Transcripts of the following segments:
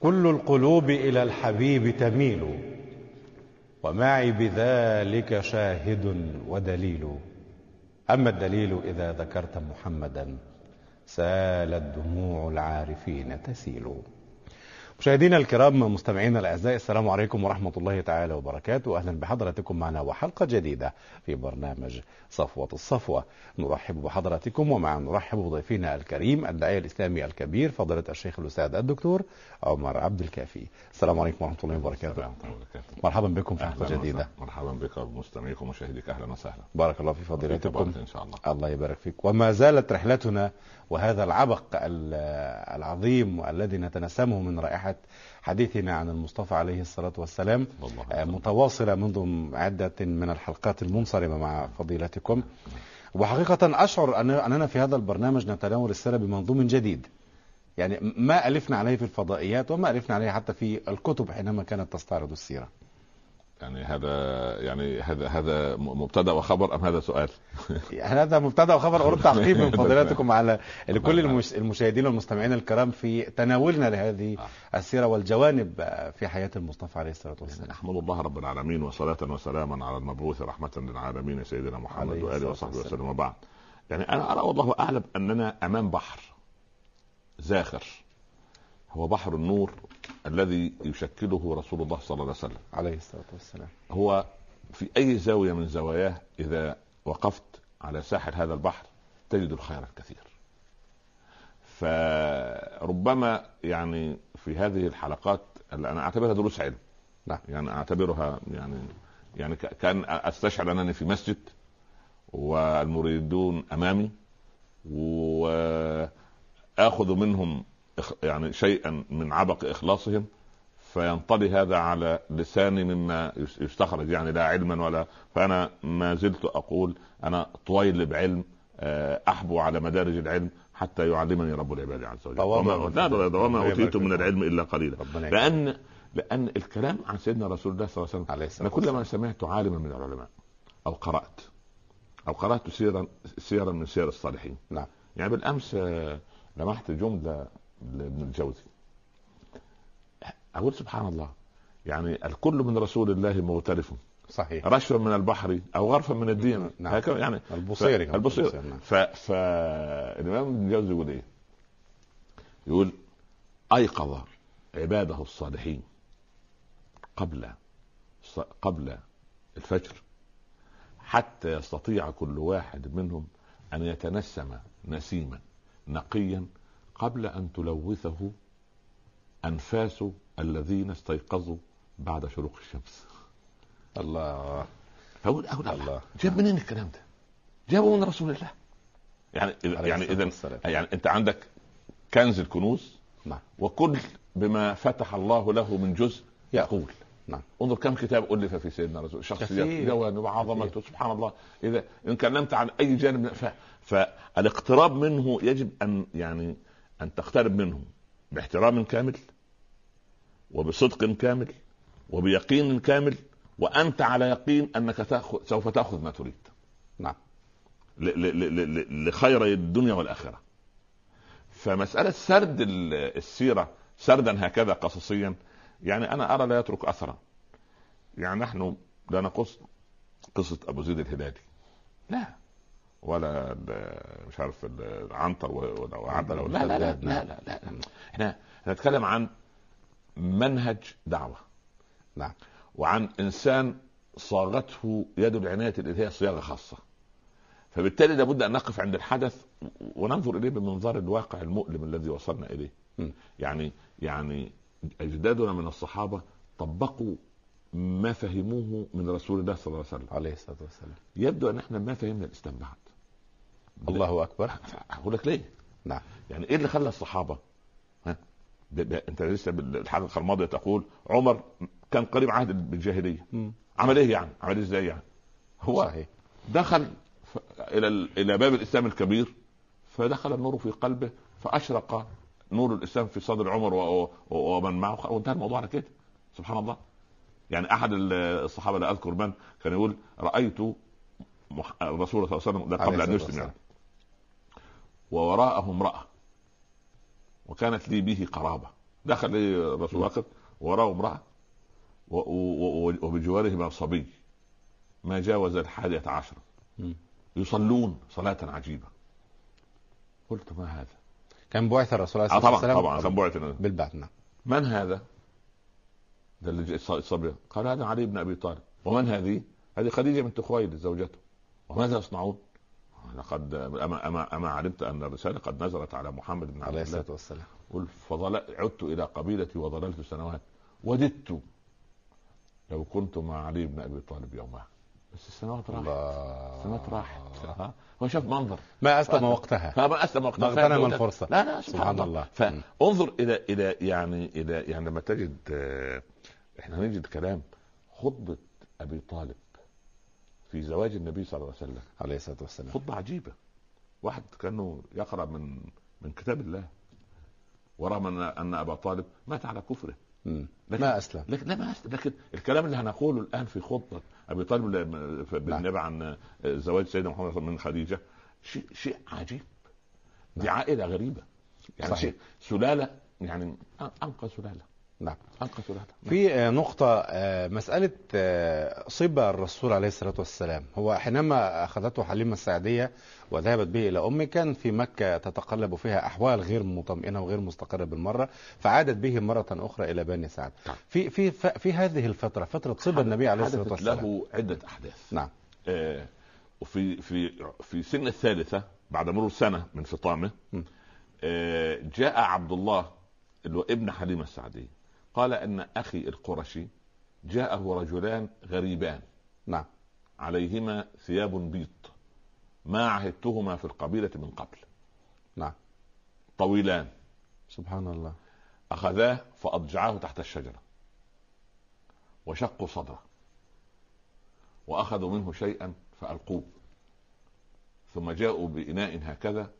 كل القلوب إلى الحبيب تميل ومعي بذلك شاهد ودليل. أما الدليل إذا ذكرت محمدا سالت دموع العارفين تسيل. مشاهدينا الكرام مستمعينا الأعزاء السلام عليكم ورحمة الله تعالى وبركاته. أهلا بحضراتكم معنا وحلقة جديدة في برنامج صفوة الصفوة. نرحب بحضراتكم ومع نرحب بضيفنا الكريم الداعية الإسلامي الكبير فضيلة الشيخ الأستاذ الدكتور عمر عبد الكافي. السلام عليكم ورحمة الله وبركاته. مرحبا بكم في حلقة جديدة. مرحبا بك بمستمعيكم ومشاهديك. أهلا وسهلا. بارك الله في فضيلتكم. إن شاء الله. الله يبارك فيك. وما زالت رحلتنا وهذا العبق العظيم الذي نتنسمه من رائحة حديثنا عن المصطفى عليه الصلاة والسلام متواصلة منذ عدة من الحلقات المنصرمة مع فضيلتكم. وحقيقة أشعر أننا في هذا البرنامج نتناول السيرة بمنظوم جديد. يعني ما ألفنا عليه في الفضائيات وما ألفنا عليه حتى في الكتب حينما كانت تستعرض السيرة. يعني هذا يعني هذا هذا مبتدأ وخبر أم هذا سؤال؟ يعني هذا مبتدأ وخبر اريد تعقيب من فضيلتكم على لكل المشاهدين والمستمعين الكرام في تناولنا لهذه السيرة والجوانب في حياة المصطفى عليه الصلاة والسلام. احمد الله رب العالمين وصلاة وسلاما على المبعوث رحمة للعالمين سيدنا محمد وآله وصحبه وسلم وبعد. يعني أنا أرى والله أعلم أننا أمام بحر زاخر هو بحر النور الذي يشكله رسول الله صلى الله عليه وسلم. عليه الصلاة والسلام. هو في أي زاوية من زواياه إذا وقفت على ساحل هذا البحر تجد الخير الكثير. فربما يعني في هذه الحلقات اللي أنا أعتبرها دروس علم. نعم. يعني أعتبرها يعني يعني كأن أستشعر أنني في مسجد والمريدون أمامي واخذ منهم يعني شيئا من عبق إخلاصهم فينطلي هذا على لساني مما يستخرج يعني لا علما ولا فأنا ما زلت أقول أنا طويل بعلم آه، أحبو على مدارج العلم حتى يعلمني رب العباد عز وجل. وما, اوتيت من العلم إلا قليلا. لأن لأن الكلام عن سيدنا رسول الله صلى الله عليه وسلم أنا كلما سمعت عالما من العلماء أو قرأت أو قرأت سيرا سيرا من سير الصالحين. نعم. يعني بالأمس آه، لمحت جملة لابن الجوزي. أقول سبحان الله يعني الكل من رسول الله مغترف. صحيح. رشفا من البحر أو غرفا من الدين. نعم. هكذا يعني. البصيري. ف... البصير نعم. ف... فالامام ابن الجوزي يقول إيه؟ يقول أيقظ عباده الصالحين قبل قبل الفجر حتى يستطيع كل واحد منهم أن يتنسم نسيما نقيا قبل أن تلوثه أنفاس الذين استيقظوا بعد شروق الشمس. الله. فاقول أقول الله. جاب منين الكلام ده؟ جابه من رسول الله. يعني يعني اذا يعني أنت عندك كنز الكنوز. نعم. وكل بما فتح الله له من جزء يقول. نعم. انظر كم كتاب ألف في سيدنا رسول شخصيات جوانب وعظمته سبحان الله. إذا إن كلمت عن أي جانب ف... فالإقتراب منه يجب أن يعني أن تقترب منه باحترام كامل وبصدق كامل وبيقين كامل وأنت على يقين أنك تأخذ سوف تأخذ ما تريد. نعم. لخير الدنيا والآخرة. فمسألة سرد السيرة سردا هكذا قصصيا يعني أنا أرى لا يترك أثرا. يعني نحن لا نقص قصة أبو زيد الهلالي لا. ولا مش عارف العنتر وعبله لا لا لا لا لا, لا. إحنا نتكلم عن منهج دعوة. نعم. وعن إنسان صاغته يد العنايه الالهيه صياغة خاصة. فبالتالي لابد أن نقف عند الحدث وننظر إليه بمنظار الواقع المؤلم الذي وصلنا إليه. م. يعني يعني أجدادنا من الصحابة طبقوا ما فهموه من رسول الله صلى الله عليه وسلم. عليه الصلاة والسلام. يبدو أن إحنا ما فهمنا الإسلام بعد. الله أكبر. أقول لك ليه؟ نعم. يعني إيه اللي خلى الصحابة؟ ها؟ ب... ب... أنت لسه بالحلقة الماضيه تقول عمر كان قريب عهد بالجاهليه عمل إيه يعني؟ عمل إزاي يعني؟ هو صحيح. دخل ف... إلى ال... إلى باب الإسلام الكبير فدخل النور في قلبه فأشرق نور الإسلام في صدر عمر و... ومن معه. وانتهى الموضوع على كده. سبحان الله. يعني أحد الصحابة لا أذكر من كان يقول رأيت الرسول صلى الله عليه وسلم ده قبل أن يسلم يعني. ووراءه امرأة. وكانت لي به قرابة. دخل إيه الرسول واقف وراه امرأة. و- و- و- وبجوارهما صبي. ما جاوز الحادية عشر. مم. يصلون صلاة عجيبة. قلت ما هذا؟ كان بعث الرسول عليه آه الصلاة طبعا والسلام طبعا كان بعث بالبعث نعم. من هذا؟ ده اللي الصبي. قال هذا علي بن أبي طالب. ومن هذه؟ هذه خديجة بنت خويلد زوجته. وماذا يصنعون؟ لقد أما أما أما علمت أن الرسالة قد نزلت على محمد بن عبد عليه الله. الصلاة والسلام. قل فضل عدت إلى قبيلتي وضللت سنوات. وددت. لو كنت مع علي بن أبي طالب يومها. بس السنوات راحت. السنوات راحت؟ هو شاف منظر. ما أسلم وقتها. فما أسلم وقتها. اغتنم الفرصه لا لا سبحان, سبحان الله, الله. فانظر إلى إلى يعني إلى يعني لما تجد آه، إحنا نجد كلام خطبة أبي طالب. في زواج النبي صلى الله عليه وسلم. عليه الصلاة والسلام. خطبة عجيبة. واحد كأنه يقرأ من من كتاب الله. ورغم أن أن أبا طالب مات على كفره. لكن- ما أسلم. لكن لا ما أست... لكن الكلام اللي هنقوله الآن في خطبة أبي طالب بالنبي عن زواج سيدنا محمد من خديجة شيء شيء عجيب. دي عائلة غريبة. يعني صحيح. شيء سلالة يعني أنقى سلالة. نعم. انقى سلاله في آه، نقطة آه، مسألة آه، صبا الرسول عليه الصلاة والسلام. هو حينما أخذته حليمة السعدية وذهبت به إلى أمه كان في مكة تتقلب فيها أحوال غير مطمئنة وغير مستقرة بالمرة فعادت به مرة أخرى إلى بني سعد. نعم. في في في هذه الفترة فترة صبا النبي عليه الصلاة والسلام. له عدة أحداث. نعم. آه، وفي في في سن الثالثة بعد مرور سنة من فطامة. آه، جاء عبد الله اللي هو ابن حليمة السعدية. قال أن أخي القرشي جاءه رجلان غريبان. نعم. عليهما ثياب بيض. ما عهدتهما في القبيلة من قبل. نعم. طويلان. سبحان الله. أخذاه فاضجعاه تحت الشجرة. وشقوا صدره. وأخذوا منه شيئا فألقوه. ثم جاءوا بإناء هكذا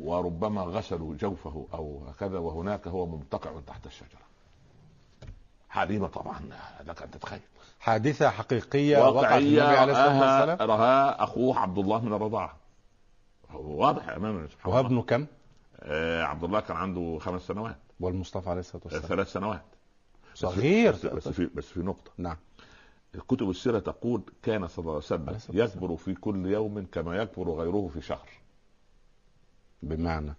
وربما غسلوا جوفه أو هكذا وهناك هو ممتقع تحت الشجرة. حليمه طبعا لك أن تتخيل. حادثة حقيقية وقعت النبي عليه الصلاة رآها, والسلام؟ رآها أخوه عبد الله من الرضاعة. هو واضح امامنا سبحان وهو الله ابنه كم؟ آه عبد الله كان عنده خمس سنوات. والمصطفى عليه الصلاة آه والسلام. ثلاث سنوات. صغير. بس, بس في بس في نقطة. نعم. كتب السيرة تقول كان صلى الله عليه وسلم يكبر في كل يوم كما يكبر غيره في شهر. بمعنى؟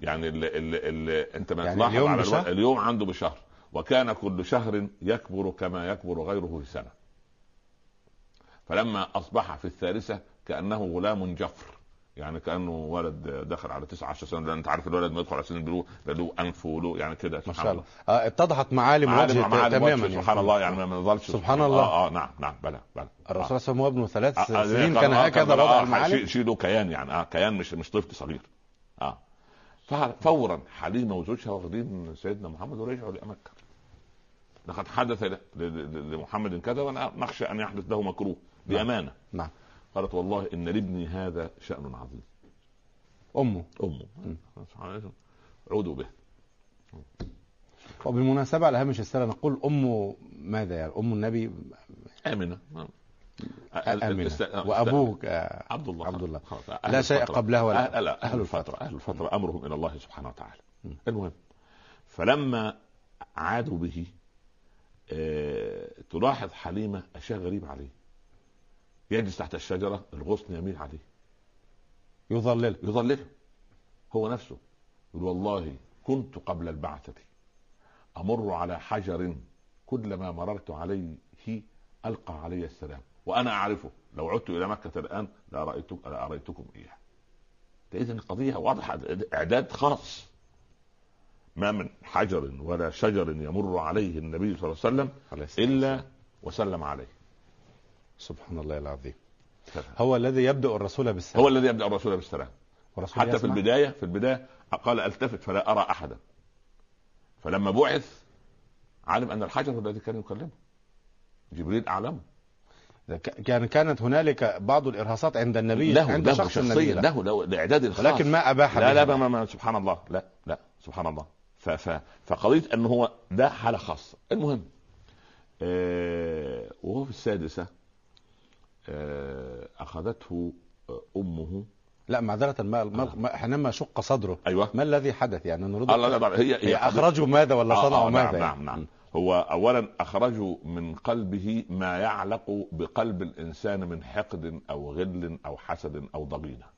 يعني ال ال ال أنت ما يعني اليوم على؟ الوقت اليوم عنده بشهر. وكان كل شهر يكبر كما يكبر غيره في سنة. فلما أصبح في الثالثة كأنه غلام جفر يعني كأنه ولد دخل على 19 سنة لأن أنت عارف الولد ما يدخل على سن البلوغ ده له أنف وله يعني كده ما شاء الله. آه اتضحت معالم معالم وجهه معالم تماما وجهه يعني. سبحان الله يعني ما نظلش. سبحان الله. آه, آه نعم نعم بلى بلى. الرسول صلى الله عليه وسلم وابنه ثلاث آه، آه، سنين آه، كان آه، هكذا آه، وضع آه، المعالم. شيء له كيان يعني آه كيان مش مش طفل صغير. آه. ففورا حليمه وزوجها واخدين سيدنا محمد ورجعوا لمكه لقد حدث لمحمد كذا وأنا نخشى أن يحدث له مكروه بأمانة. نعم. قالت والله إن لابني هذا شأن عظيم. أمه. أمه. عودوا به. وبالمناسبة على هامش السنة نقول امه ماذا يعني؟ أم النبي؟ آمنة. آمنة. است- وأبوك آه، عبد الله. عبد الله. لا شيء. قبله ولا أهل, أهل الفترة أهل الفترة أمرهم إلى الله سبحانه وتعالى. المهم. فلما عادوا به تلاحظ حليمة أشياء غريبة عليه. يجلس تحت الشجرة الغصن يميل عليه. يظلل يظلله. هو نفسه. يقول والله كنت قبل البعثة. أمر على حجر كلما مررت عليه ألقى علي السلام. وأنا أعرفه. لو عدت إلى مكة الآن لأرأيتكم لأريتكم إياه. إذا القضية واضحة إعداد خاص. ما من حجر ولا شجر يمر عليه النبي صلى الله عليه وسلم عليه إلا وسلم عليه. سبحان الله العظيم هو الذي يبدأ الرسول بالسلام. هو الذي يبدأ الرسول بالسلام. حتى في يسمع؟ البداية في البداية قال ألتفت فلا أرى أحدا. فلما بعث علم أن الحجر الذي كان يكلمه. جبريل أعلمه. كان كانت هنالك بعض الإرهاصات عند النبي له عند له شخص النبي له. له له لإعداد الخاص. ولكن ما أباح لا لا. ما ما سبحان الله. لا لا سبحان الله. ف ف فقضية إنه هو ده حالة خاصة. المهم آه وهو في السادسة آه أخذته آه، أمه. لا معذرة ما, ما, ما حينما شق صدره. أيوه. ما الذي حدث؟ يعني نريد الله لا هي هي اخرجوا ماذا ولا آه، صنعوا آه، ماذا نعم يعني؟ نعم نعم. هو اولا اخرجوا من قلبه ما يعلق بقلب الإنسان من حقد أو غل أو حسد أو ضغينه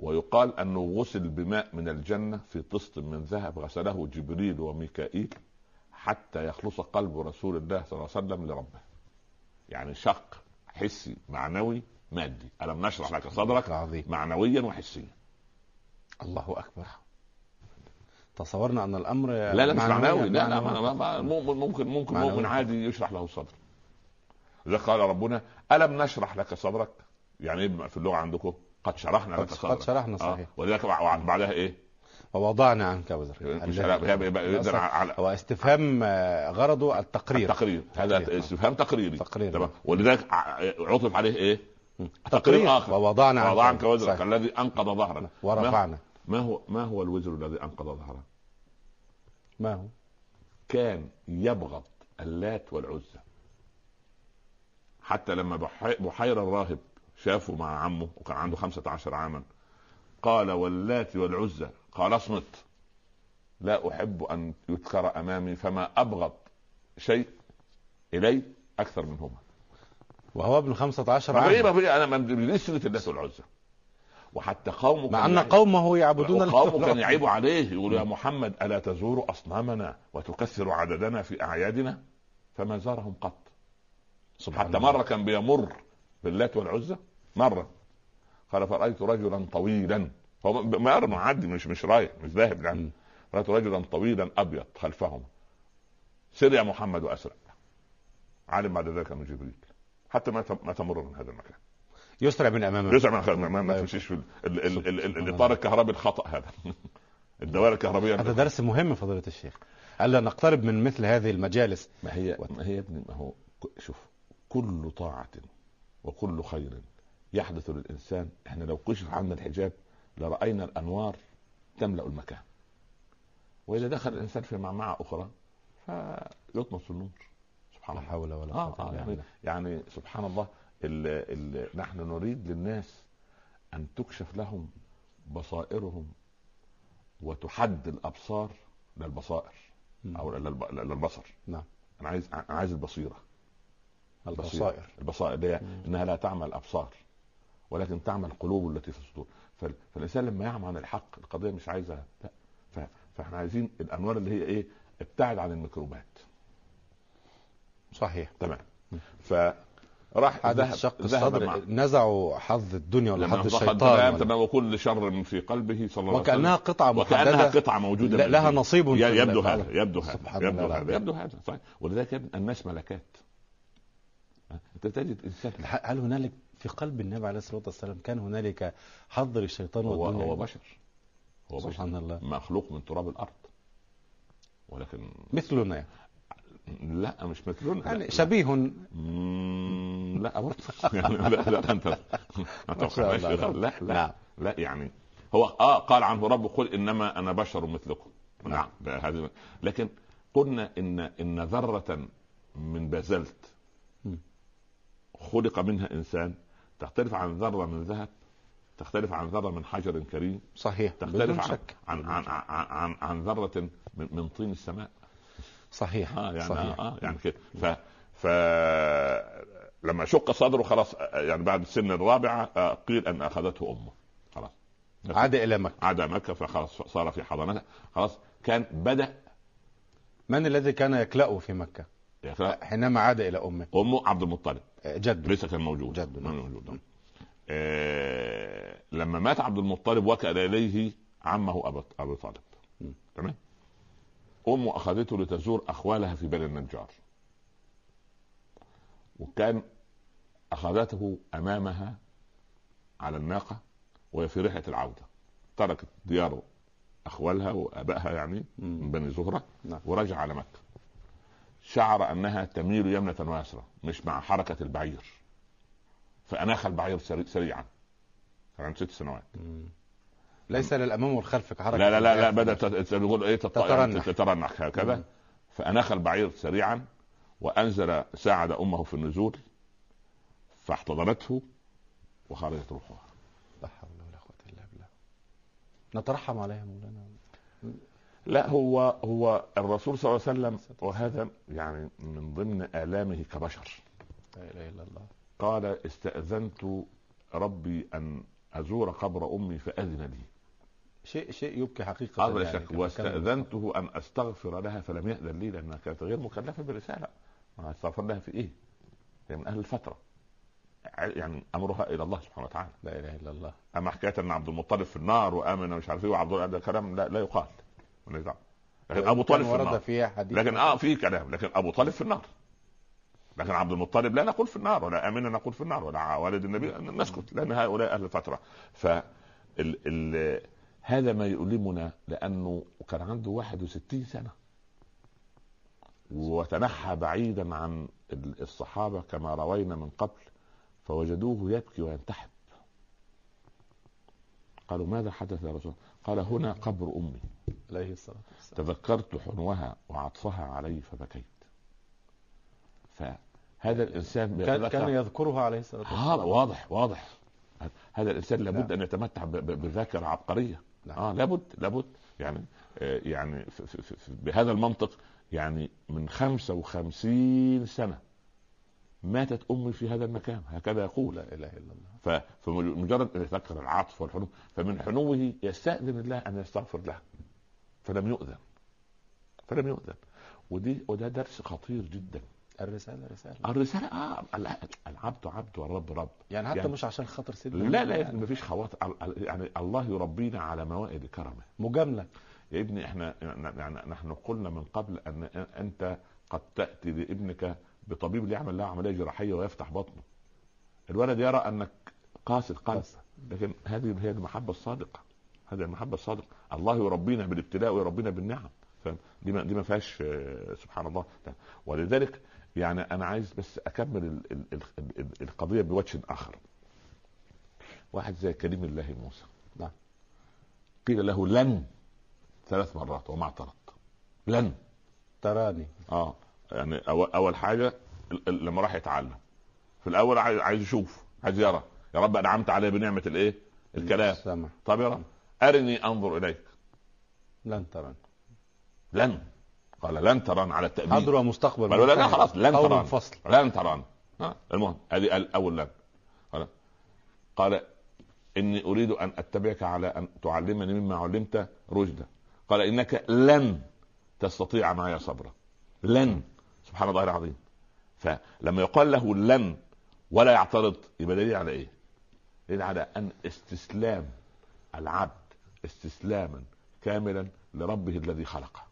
ويقال أنه غسل بماء من الجنة في طست من ذهب غسله جبريل وميكائيل حتى يخلص قلب رسول الله صلى الله عليه وسلم لربه. يعني شق حسي معنوي مادي. ألم نشرح لك صدرك؟ العظيم معنويا وحسيا. الله أكبر. تصورنا أن الأمر لا لا مش معنوي. لا لا ممكن ممكن ممكن. مؤمن عادي يشرح له صدره لذلك قال ربنا ألم نشرح لك صدرك؟ يعني إيه في اللغة عندكم؟ قد شرحنا قد, قد شرحنا آه. صحيح. ولذلك بع- بعدها إيه؟ ووضعنا عنك وزرك على هو استفهام آه، غرضه التقرير. التقرير. هذا تقرير. استفهام تقريري. تقرير. تمام. ولذلك عطف عليه إيه؟ تقرير آخر. ووضعنا عنك. عنك وزرك. الذي أنقض ظهرك. ورفعنا. ما هو ما هو الوزر الذي أنقض ظهرك؟ ما هو؟ كان يبغض اللات والعزى. حتى لما بحي- بحير الراهب شافه مع عمه وكان عنده خمسة عشر عاما. قال واللات والعزى قال اصمت. لا أحب أن يذكر أمامي فما أبغض شيء إلي أكثر منهما. وهو ابن 15 طب إيه عام أنا ما بديش سيره اللات والعزى. وحتى قومه مع أن قومه يعبدون قومه كان يعيب عليه يقول يا محمد ألا تزور أصنامنا وتكثر عددنا في أعيادنا؟ فما زارهم قط. سبحان حتى الله. مرة كان بيمر باللات والعزى مرة. قال فرأيت رجلا طويلا. هو مر معدي مش مش رايح مش ذاهب يعني. م. رايت رجلا طويلا أبيض خلفهم. سر يا محمد وأسرع. علم بعد ذلك أنه جبريل. حتى ما ما تمر من هذا المكان. يسرع من أمامه. يسرع من ما, ما, لا تمشيش في الاطار الكهربي الخطأ هذا. الدوائر الكهربيه هذا درس مهم فضيلة الشيخ. ألا نقترب من مثل هذه المجالس؟ ما هي ما هي يا ابني ما هو شوف كل طاعة وكل خير يحدث للإنسان إحنا لو كشف عنا الحجاب لرأينا الأنوار تملأ المكان. وإذا دخل الإنسان في معمعة أخرى فيطمس النور. سبحان لا الله. حول ولا آه قوة آه إلا يعني, يعني سبحان الله ال ال نحن نريد للناس أن تكشف لهم بصائرهم وتحد الأبصار للبصائر للب- للبصر. نعم. أنا عايز أنا عايز البصيرة. البصائر. البصائر مم. إنها لا تعمل الأبصار. ولكن تعمل القلوب التي في الصدور فال- فالإنسان لما يعمى عن الحق القضية مش عايزة لا. ف- فإحنا عايزين الأنوار اللي هي إيه؟ ابتعد عن الميكروبات. صحيح. تمام. فراح حادث ذهب شق الصدر. مع نزعوا حظ الدنيا ولا حظ الشيطان تمام وكل شر في قلبه صلى الله عليه وسلم. قطعة وكأنها قطعة موجودة لا- من لها الجن. نصيب يبدو. هذا يبدو هذا يبدو هذا. يبدو هذا صحيح. ولذلك الناس ملكات؟ أنت تجد انسان هل هنالك في قلب النبي عليه الصلاة والسلام كان هنالك حظ للشيطان هو هو بشر هو بشر سبحان الله مخلوق من تراب الأرض ولكن مثلنا يعني. لا مش مثلنا يعني. شبيه لا برضه يعني لا لا انت. لا لا لا. لا يعني هو آه قال عنه رب قل إنما أنا بشر مثلكم نعم. نعم هذه لكن قلنا ان إن ذرة من بازلت. خلق منها إنسان تختلف عن ذرة من ذهب تختلف عن ذرة من حجر كريم صحيح تختلف عن شك. عن عن عن, عن, عن ذرة من, من طين السماء. صحيح آه يعني صحيح. آه, آه يعني كده. ف ف لما شق صدره خلاص آه، يعني بعد السن الرابعة آه، قيل أن أخذته أمه. خلاص. عاد إلى مكة. عاد مكة فخلاص صار في حضانتها. خلاص كان بدأ من الذي كان يكلأه في مكة؟ يقرأ حينما عاد إلى أمه. أمه عبد المطلب. جد. ليس كان موجود جد، ما نعم. موجود آه لما مات عبد المطلب وكل اليه عمه أبو أبو طالب. تمام؟ أمه أخذته لتزور أخوالها في بني النجار. وكان أخذته أمامها على الناقة وهي في رحلة العودة. تركت ديار أخوالها وأبائها يعني من. بني زهرة نعم. ورجع على مكة. شعر أنها تميل يمنة ويسرى مش مع حركة البعير فاناخ البعير سري- سريعا كان عنده ست سنوات مم. ليس للأمام والخلف كحركة لا لا لا, لا. بدأت تقول إيه تترنح. تترنح هكذا مم. فاناخ البعير سريعا وأنزل ساعد أمه في النزول فاحتضنته وخرجت روحها نترحم عليها مولانا لا هو هو الرسول صلى الله عليه وسلم وهذا يعني من ضمن آلامه كبشر. لا إله إلا الله. قال استأذنت ربي أن أزور قبر أمي فأذن لي. شيء شيء يبكي قال بلا يعني شك واستأذنته أن أستغفر لها فلم يأذن لي لأنها كانت غير مكلفة برسالة ما أستغفر لها في إيه؟ هي من أهل الفترة. يعني أمرها إلى الله سبحانه وتعالى. لا إله إلا الله. أما حكاية أن عبد المطلب في النار وآمن مش عارف إيه وعبد الله ده كلام لا, لا يقال. دعوه لكن أبو طالب في النار. فيها حديث لكن آه في كلام. لكن أبو طالب في النار. لكن عبد المطلب لا نقول في النار ولا امنا نقول في النار ولا والد النبي نسكت لأن هؤلاء أهل الفترة. ف ال ال هذا ما يؤلمنا لأنه كان عنده 61 سنة. وتنحى بعيدا عن الصحابة كما روينا من قبل فوجدوه يبكي وينتحب. قالوا ماذا حدث يا رسول الله؟ قال هنا قبر أمي. عليه الصلاة والسلام. تذكرت حنوها وعطفها علي فبكيت. فهذا الإنسان كان كان يذكرها عليه الصلاة والسلام. هذا واضح واضح. هذا الإنسان لابد أن يتمتع ب- ب- بذاكرة عبقرية. نعم. آه لابد لابد. يعني آه يعني في في في بهذا المنطق يعني من 55 سنة ماتت أمي في هذا المكان. هكذا يقول. لا إله إلا الله. فمجرد أن يتذكر العطف والحنو فمن حنوه يستأذن الله أن يستغفر له. فلم يؤذن. فلم يؤذن. ودي وده درس خطير جدا. الرسالة رساله الرسالة آه العبد عبد والرب رب. يعني حتى يعني- مش عشان خاطر سيدنا لا لا يا يعني. ابني مفيش خواطر. يعني الله يربينا على موائد كرمه. مجاملة. يا ابني إحنا يعني نحن قلنا من قبل أن أنت قد تأتي لابنك بطبيب ليعمل له عملية جراحية ويفتح بطنه. الولد يرى أنك قاسي القلب. لكن هذه هي المحبة الصادقة. هذه المحبة الصادقة. الله يربينا بالابتلاء ويربينا بالنعم. فاهم؟ دي ما دي ما فيهاش آه، سبحان الله. ولذلك يعني أنا عايز بس أكمل ال- ال- ال- ال- القضية بوجه آخر. واحد زي كريم الله موسى. نعم. قيل له لن ثلاث مرات وما اعترض لن. تراني. آه. يعني أول حاجة لما راح يتعلم. في الأول عايز يشوف عايز يرى. يا رب أنعمت علي بنعمة الإيه؟ الكلام. السمع. طب يرى أرني أنظر إليك. لن تراني لن. قال لن تران على التأبيد. حاضر ومستقبل قالوا لا لا خلاص لن تران فصل لن تران ها المهم هذه قال أول لن. قال قال إني أريد أن أتبعك على أن تعلمني مما علمت رشدا. قال إنك لن تستطيع معي صبرا. لن. سبحان الله العظيم. فلما يقال له لن ولا يعترض يبقى دليل على إيه؟ دليل على أن استسلام العبد استسلاما كاملا لربه الذي خلقه.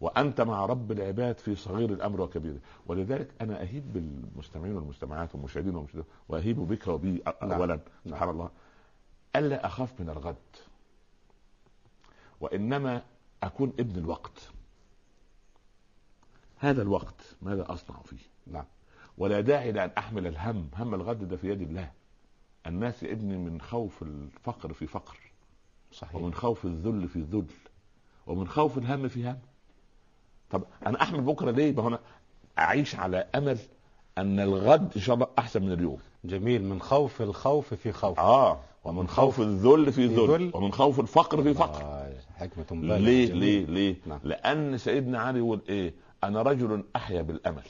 وأنت مع رب العباد في صغير الأمر وكبيره ولذلك أنا أهيب بالمستمعين والمستمعات والمشاهدين والمشاهدات وأهيب بك وبي نعم. اولا. سبحان الله. ألا أخاف من الغد. وإنما أكون ابن الوقت. هذا الوقت ماذا أصنع فيه؟ نعم. ولا داعي لأن أحمل الهم هم الغد ده في يد الله. الناس يا ابني من خوف الفقر في فقر. صحيح. ومن خوف الذل في ذل ومن خوف الهم في هم. طب أنا أحمل بكرة ليه؟ ما هو أنا أعيش على أمل أن الغد إن شاء الله أحسن من اليوم. جميل. من خوف الخوف في خوف. آه. ومن خوف الذل في ذل. ذل. ومن خوف الفقر في فقر. آه حكمة بالغة ليه جميل. ليه ليه؟ نعم. لأن سيدنا علي يقول إيه؟ أنا رجل أحيا بالأمل.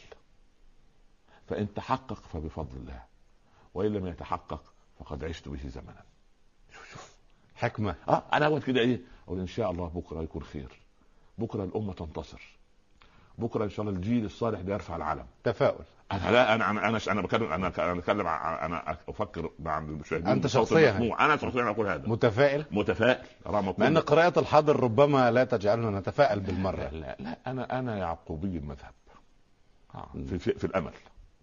فإن تحقق فبفضل الله. وإن لم يتحقق فقد عشت به زمنا. شوف شوف. حكمة. آه أنا اقعد كده إيه؟ أقول إن شاء الله بكرة يكون خير. بكرة الأمة تنتصر. بكرة إن شاء الله الجيل الصالح ده يرفع العلم. تفاؤل. أنا لا أنا أنا أنا أنا بتكلم أنا أنا بتكلم أنا أفكر مع المشاهدين بصوت شخصياً. أنا شخصيا أقول هذا. متفائل؟ متفائل. رغم مع إن كل قراءة الحاضر ربما لا تجعلنا نتفائل بالمرة. لا, لا لا. أنا أنا يعقوبي المذهب. آه. في, في, في الأمل.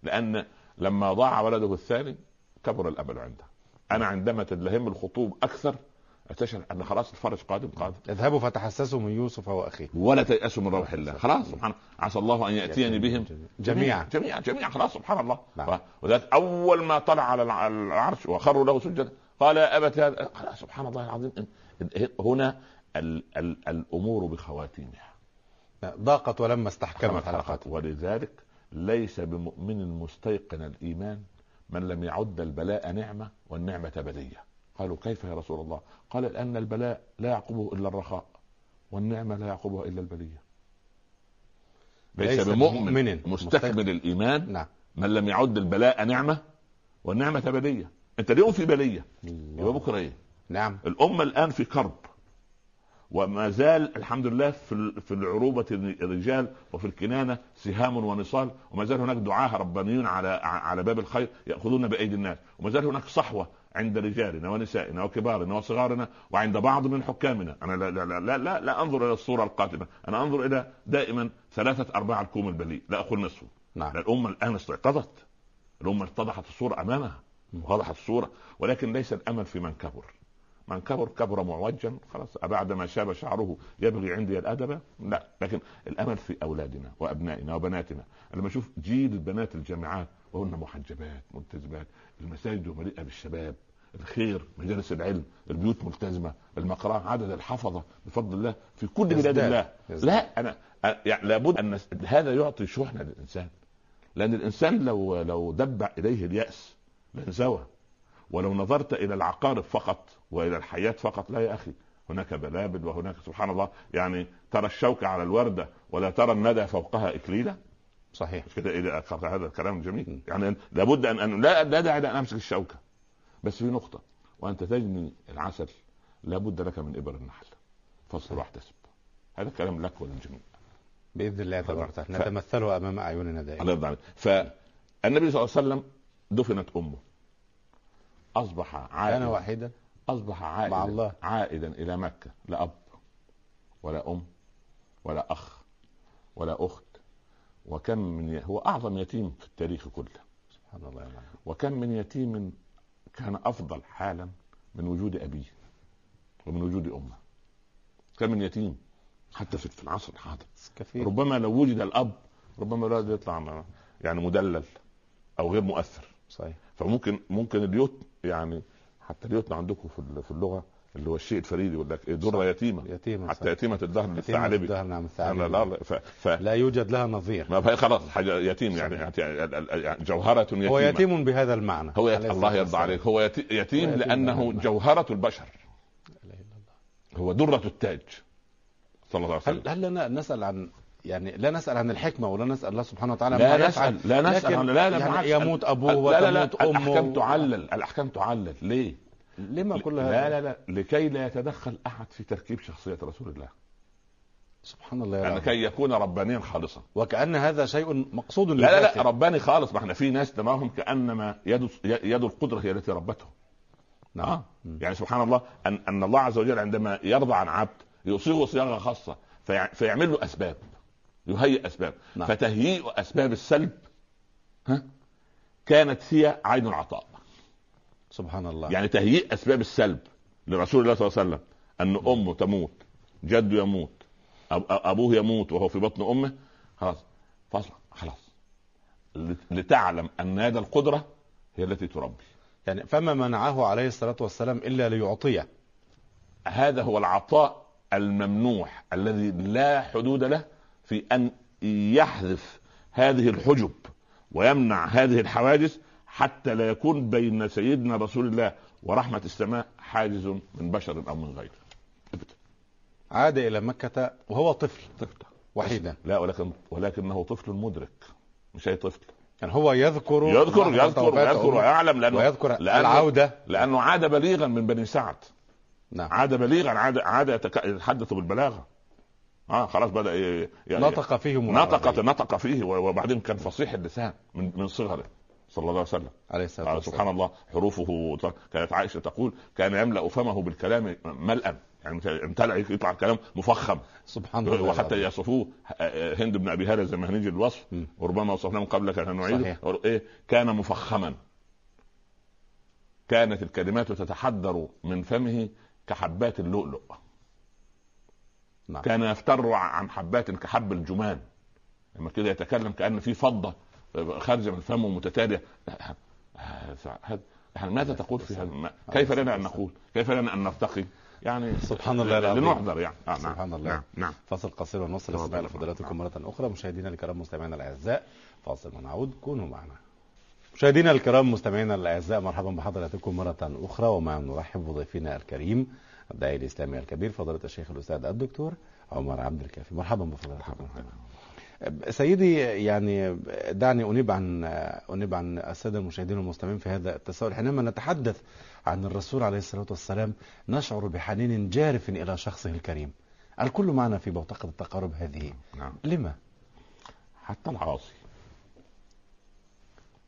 لأن لما ضاع ولده الثاني كبر الأمل عنده. أنا عندما تلهم الخطوب أكثر استشعر أن خلاص الفرج قادم قادم. اذهبوا فتحسسوا من يوسف وأخيه. ولا تيأسوا من روح الله. خلاص سبحان عسى الله أن يأتيني بهم جميعا. جميعا. جميعا خلاص سبحان الله. نعم. وذلك أول ما طلع على الع- العرش وخروا له سجدا قال يا أبت هذا. سبحان الله العظيم. هنا ال ال الأمور بخواتيمها. ضاقت ولما استحكمت حلقات ولذلك ليس بمؤمن مستيقن الإيمان من لم يعد البلاء نعمة والنعمة بليه قالوا كيف يا رسول الله؟ قال لأن البلاء لا يعقبه إلا الرخاء والنعمة لا يعقبها إلا البلية. ليس, بمؤمن مستكمل الإيمان نعم. من لم يعد البلاء نعمة والنعمة بلية أنت اليوم في بلية يبقى بكرة إيه؟ نعم. الأمة الآن في كرب وما زال الحمد لله في في العروبة الرجال وفي الكنانة سهام ونصال وما زال هناك دعاة ربانيون على على باب الخير يأخذون بأيدي الناس وما زال هناك صحوة عند رجالنا ونسائنا وكبارنا وصغارنا وعند بعض من حكامنا. أنا لا لا لا لا, لا أنظر إلى الصورة القاتمه أنا أنظر إلى دائما ثلاثة أرباع الكوم البليء لا أقول نصفه. نعم. الأمة الآن استيقظت. الأمة اتضحت الصورة أمامها. وضحت الصورة. ولكن ليس الأمل في من كبر. من كبر كبر معوجا. خلاص بعد ما شاب شعره يبغي عندي الأدب؟ لا. لكن الأمل في أولادنا وأبنائنا وبناتنا. لما أشوف جيل البنات الجامعات وهن محجبات ملتزمات. المساجد مليئة بالشباب. الخير مجالس العلم البيوت ملتزمة. المقرأة عدد الحفظة بفضل الله في كل بلاد الله. يزداد. لا أنا يعني لابد أن هذا يعطي شحنة للإنسان. لأن الإنسان لو لو دب إليه اليأس لانزوى ولو نظرت إلى العقارب فقط وإلى الحياة فقط لا يا أخي هناك بلابل وهناك سبحان الله يعني ترى الشوكة على الوردة ولا ترى الندى فوقها إكليلة. صحيح. كده؟ إلى هذا الكلام جميل. يعني لابد ان, أن لا لا داعي ان أمسك الشوكة. بس في نقطة. وأنت تجني العسل لابد لك من إبر النحل. فاصبر واحتسب هذا كلام لك وللجميع بإذن الله تبارك وتعالى نتمثله أمام أعيننا دائما. الله يرضى عليك. فالنبي صلى الله عليه وسلم دفنت أمه. أصبح عائدا. كان وحيدا؟ أصبح عائدا مع الله. عائدا إلى مكة. لا أب ولا أم ولا أخ ولا أخت وكم من ي... هو أعظم يتيم في التاريخ كله. سبحان الله يا وكم من يتيم كان أفضل حالا من وجود أبيه ومن وجود أمه. كم من يتيم حتى في العصر الحاضر. كثير. ربما لو وجد الأب ربما الولد يطلع يعني مدلل أو غير مؤثر. صحيح. فممكن ممكن اليوت يعني حتى اليوت عندكم في اللغة اللي هو الشيء الفريد يقول لك در يتيمة. يتيمة حتى صحيح. يتيمة الدهر للثعلبي الدهر نعم الثعلبي لا لا, ف... ف... لا يوجد لها نظير. ما خلاص حاجة يتيم يعني, يعني جوهرة يتيمة. هو يتيم بهذا المعنى. هو يت... الله يرضى عليك. هو يتيم, يتيم لأنه جوهرة البشر. هو درة التاج. صلى الله عليه وسلم. هل, هل لنا نسأل عن يعني لا نسأل عن الحكمة ولا نسأل الله سبحانه وتعالى لا نسأل لا نسأل لا لا يعني يموت أبوه وتموت لا لا لا امه الأحكام تعلل. الأحكام تعلل. ليه؟ لما كل هذا؟ لا لا لا. لكي لا يتدخل أحد في تركيب شخصية رسول الله. سبحان الله يعني كي يكون ربانيا خالصا. وكأن هذا شيء مقصود لا لا لا رباني خالص. ما إحنا في ناس تراهم كأنما يد يد القدرة هي التي ربتهم. نعم. يعني سبحان الله أن أن الله عز وجل عندما يرضى عن عبد يصيغه صياغة خاصة في فيعمل له أسباب. يهيئ أسباب. نعم. فتهيئ أسباب السلب. ها؟ كانت هي عين العطاء. سبحان الله. يعني تهيئ أسباب السلب لرسول الله صلى الله عليه وسلم أن أمه تموت جده يموت أبوه يموت وهو في بطن أمه خلاص فاصل خلاص. لتعلم أن يد القدرة هي التي تربي. يعني فما منعه عليه الصلاة والسلام إلا ليعطيه؟ هذا هو العطاء الممنوح الذي لا حدود له في أن يحذف هذه الحجب ويمنع هذه الحواجز حتى لا يكون بين سيدنا رسول الله ورحمة السماء حاجز من بشر أو من غيره عاد إلى مكة وهو طفل. طفل. وحيدا لا ولكن ولكنه طفل مدرك مش أي طفل. يعني هو يذكر يذكر يذكر ويذكر ويعلم لأنه ويذكر لأنه العودة. لأنه عاد بليغا من بني سعد. نعم. عاد بليغا عاد عاد يتحدث بالبلاغة. آه خلاص بدأ يعني نطق فيه نطق نطق فيه وبعدين كان فصيح اللسان من من صغره. صلى الله عليه وسلم. عليه الصلاة والسلام. سبحان الله حروفه كانت عائشة تقول كان يملأ فمه بالكلام ملأ. يعني امتلأ يطلع كلام مفخم. سبحان الله. وحتى يصفوه هند بن أبي هاله زي ما هنيجي الوصف. وربما وصفناه قبل كان نعيده. إيه كان مفخما. كانت الكلمات تتحدر من فمه كحبات اللؤلؤ. نعم. كان يفتر عن حبات كحب الجمان. لما كده يتكلم كأن في فضة. خارجه من فمه متتالية. ماذا تقول في هذا؟ كيف لنا أن نقول؟ كيف لنا أن نرتقي؟ يعني سبحان الله العظيم. لنحذر يعني. آه نعم. سبحان الله. نعم. نعم. فاصل قصير ونصل استقبال فضيلتكم مرة أخرى. مشاهدينا الكرام مستمعينا الأعزاء. فاصل ونعود. كونوا معنا. مشاهدينا الكرام مستمعينا الأعزاء مرحبا بحضراتكم مرة أخرى. ومع نرحب بضيفنا الكريم الداعي الإسلامي الكبير فضيلة الشيخ الأستاذ الدكتور عمر عبد الكافي. مرحبا بفضيلتكم. سيدي يعني دعني أنيب عن أنيب عن السادة المشاهدين والمستمعين في هذا التساؤل. حينما نتحدث عن الرسول عليه الصلاة والسلام نشعر بحنين جارف إلى شخصه الكريم. الكل معنا في بوتقة التقارب هذه. نعم. لما؟ حتى العاصي.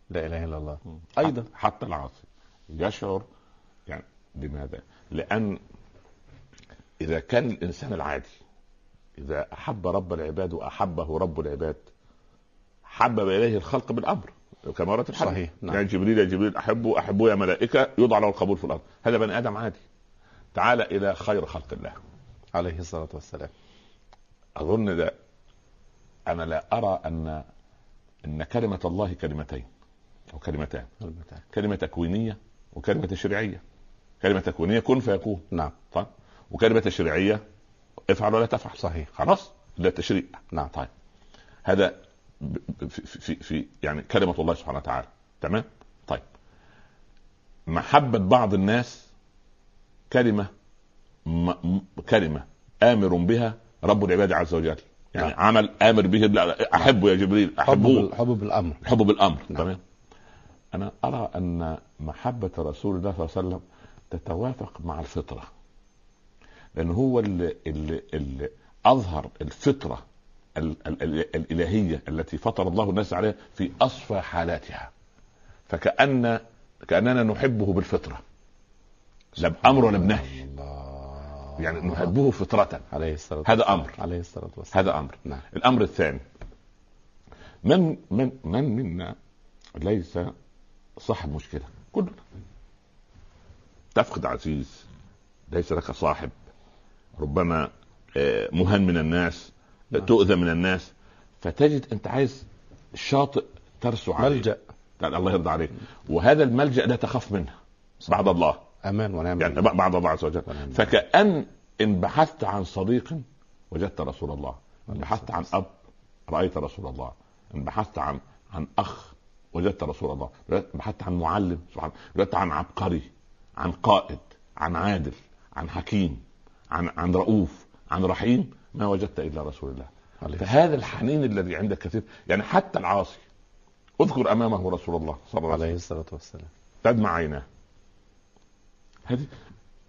لا إله إلا الله. أيضا. حتى العاصي. يشعر يعني لماذا؟ لأن إذا كان الإنسان العادي إذا أحب رب العباد وأحبه رب العباد حبب إليه الخلق بالامر كما ورد الحديث. صحيح، نعم. يعني جبريل يا جبريل أحبه أحبه يا ملائكة يوضع له القبول في الأرض. هذا بني آدم عادي. تعال إلى خير خلق الله. عليه الصلاة والسلام. أظن ده أنا لا أرى أن أن كلمة الله كلمتين أو كلمتان. المتاع. كلمة تكوينيه وكلمة تشريعيه كلمة تكوينيه كن فيكون. نعم. طيب وكلمة تشريعيه افعل ولا تفعل صحيح. خلاص. ده تشريع. نعم طيب. هذا في, في, في يعني كلمة الله سبحانه وتعالى. تمام؟ طيب. محبة بعض الناس كلمة م... كلمة آمر بها رب العباد عز وجل. يعني نعم. عمل آمر به لا، أحبه يا جبريل حب احبه حب بالأمر. حب بالأمر. نعم. تمام؟ أنا أرى أن محبة رسول الله صلى الله عليه وسلم تتوافق مع الفطرة. لأن هو اللي, اللي, اللي أظهر الفطرة ال ال ال الإلهية التي فطر الله الناس عليها في أصفى حالاتها. فكأن كأننا نحبه بالفطرة. لا بأمر ولا بنهي. يعني نحبه فطرة. عليه الصلاة هذا والسلام. أمر. عليه الصلاة والسلام. هذا أمر. نعم. الأمر الثاني. من من من منا ليس صاحب مشكلة؟ كلنا. تفقد عزيز ليس لك صاحب. ربما آه، مهان من الناس نعم. تؤذى من الناس فتجد أنت عايز شاطئ ترسو عليه. ملجأ. يعني الله يرضى عليك. وهذا الملجأ لا تخاف منه. بعد الله. أمان ونعم يعني بعد الله عز وجل. فكأن إن بحثت عن صديق وجدت رسول الله. إن بحثت عن أب رأيت رسول الله. إن بحثت عن عن أخ وجدت رسول الله. بحثت عن معلم سبحان وجدت عن عبقري عن قائد عن عادل عن حكيم. عن عن رؤوف عن رحيم ما وجدت إلا رسول الله. عليه فهذا الحنين الذي عندك كثير يعني حتى العاصي. اذكر أمامه رسول الله صلى الله عليه وسلم. عليه الصلاة والسلام. تدمع عيناه. هذه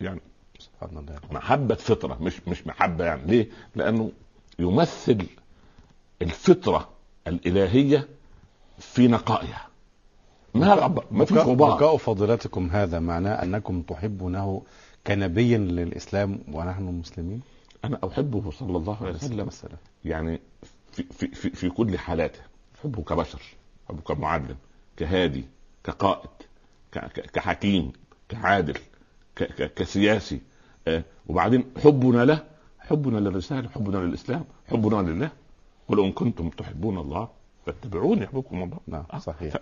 يعني سبحان الله. محبة فطرة مش مش محبة يعني. ليه؟ لأنه يمثل الفطرة الإلهية في نقائها. ما. ما في غبار. بكاء فضيلتكم هذا معناه أنكم تحبونه كنبي للإسلام ونحن مسلمين أنا أحبه صلى الله عليه وسلم. يعني في في في, في كل حالاته أحبه كبشر أحبه كمعلم كهادي كقائد. كحكيم كعادل. كسياسي آه. وبعدين حبنا له حبنا للرسالة حبنا للإسلام حبنا لله قل إن كنتم تحبون الله فاتبعوني يحببكم الله نعم آه. صحيح.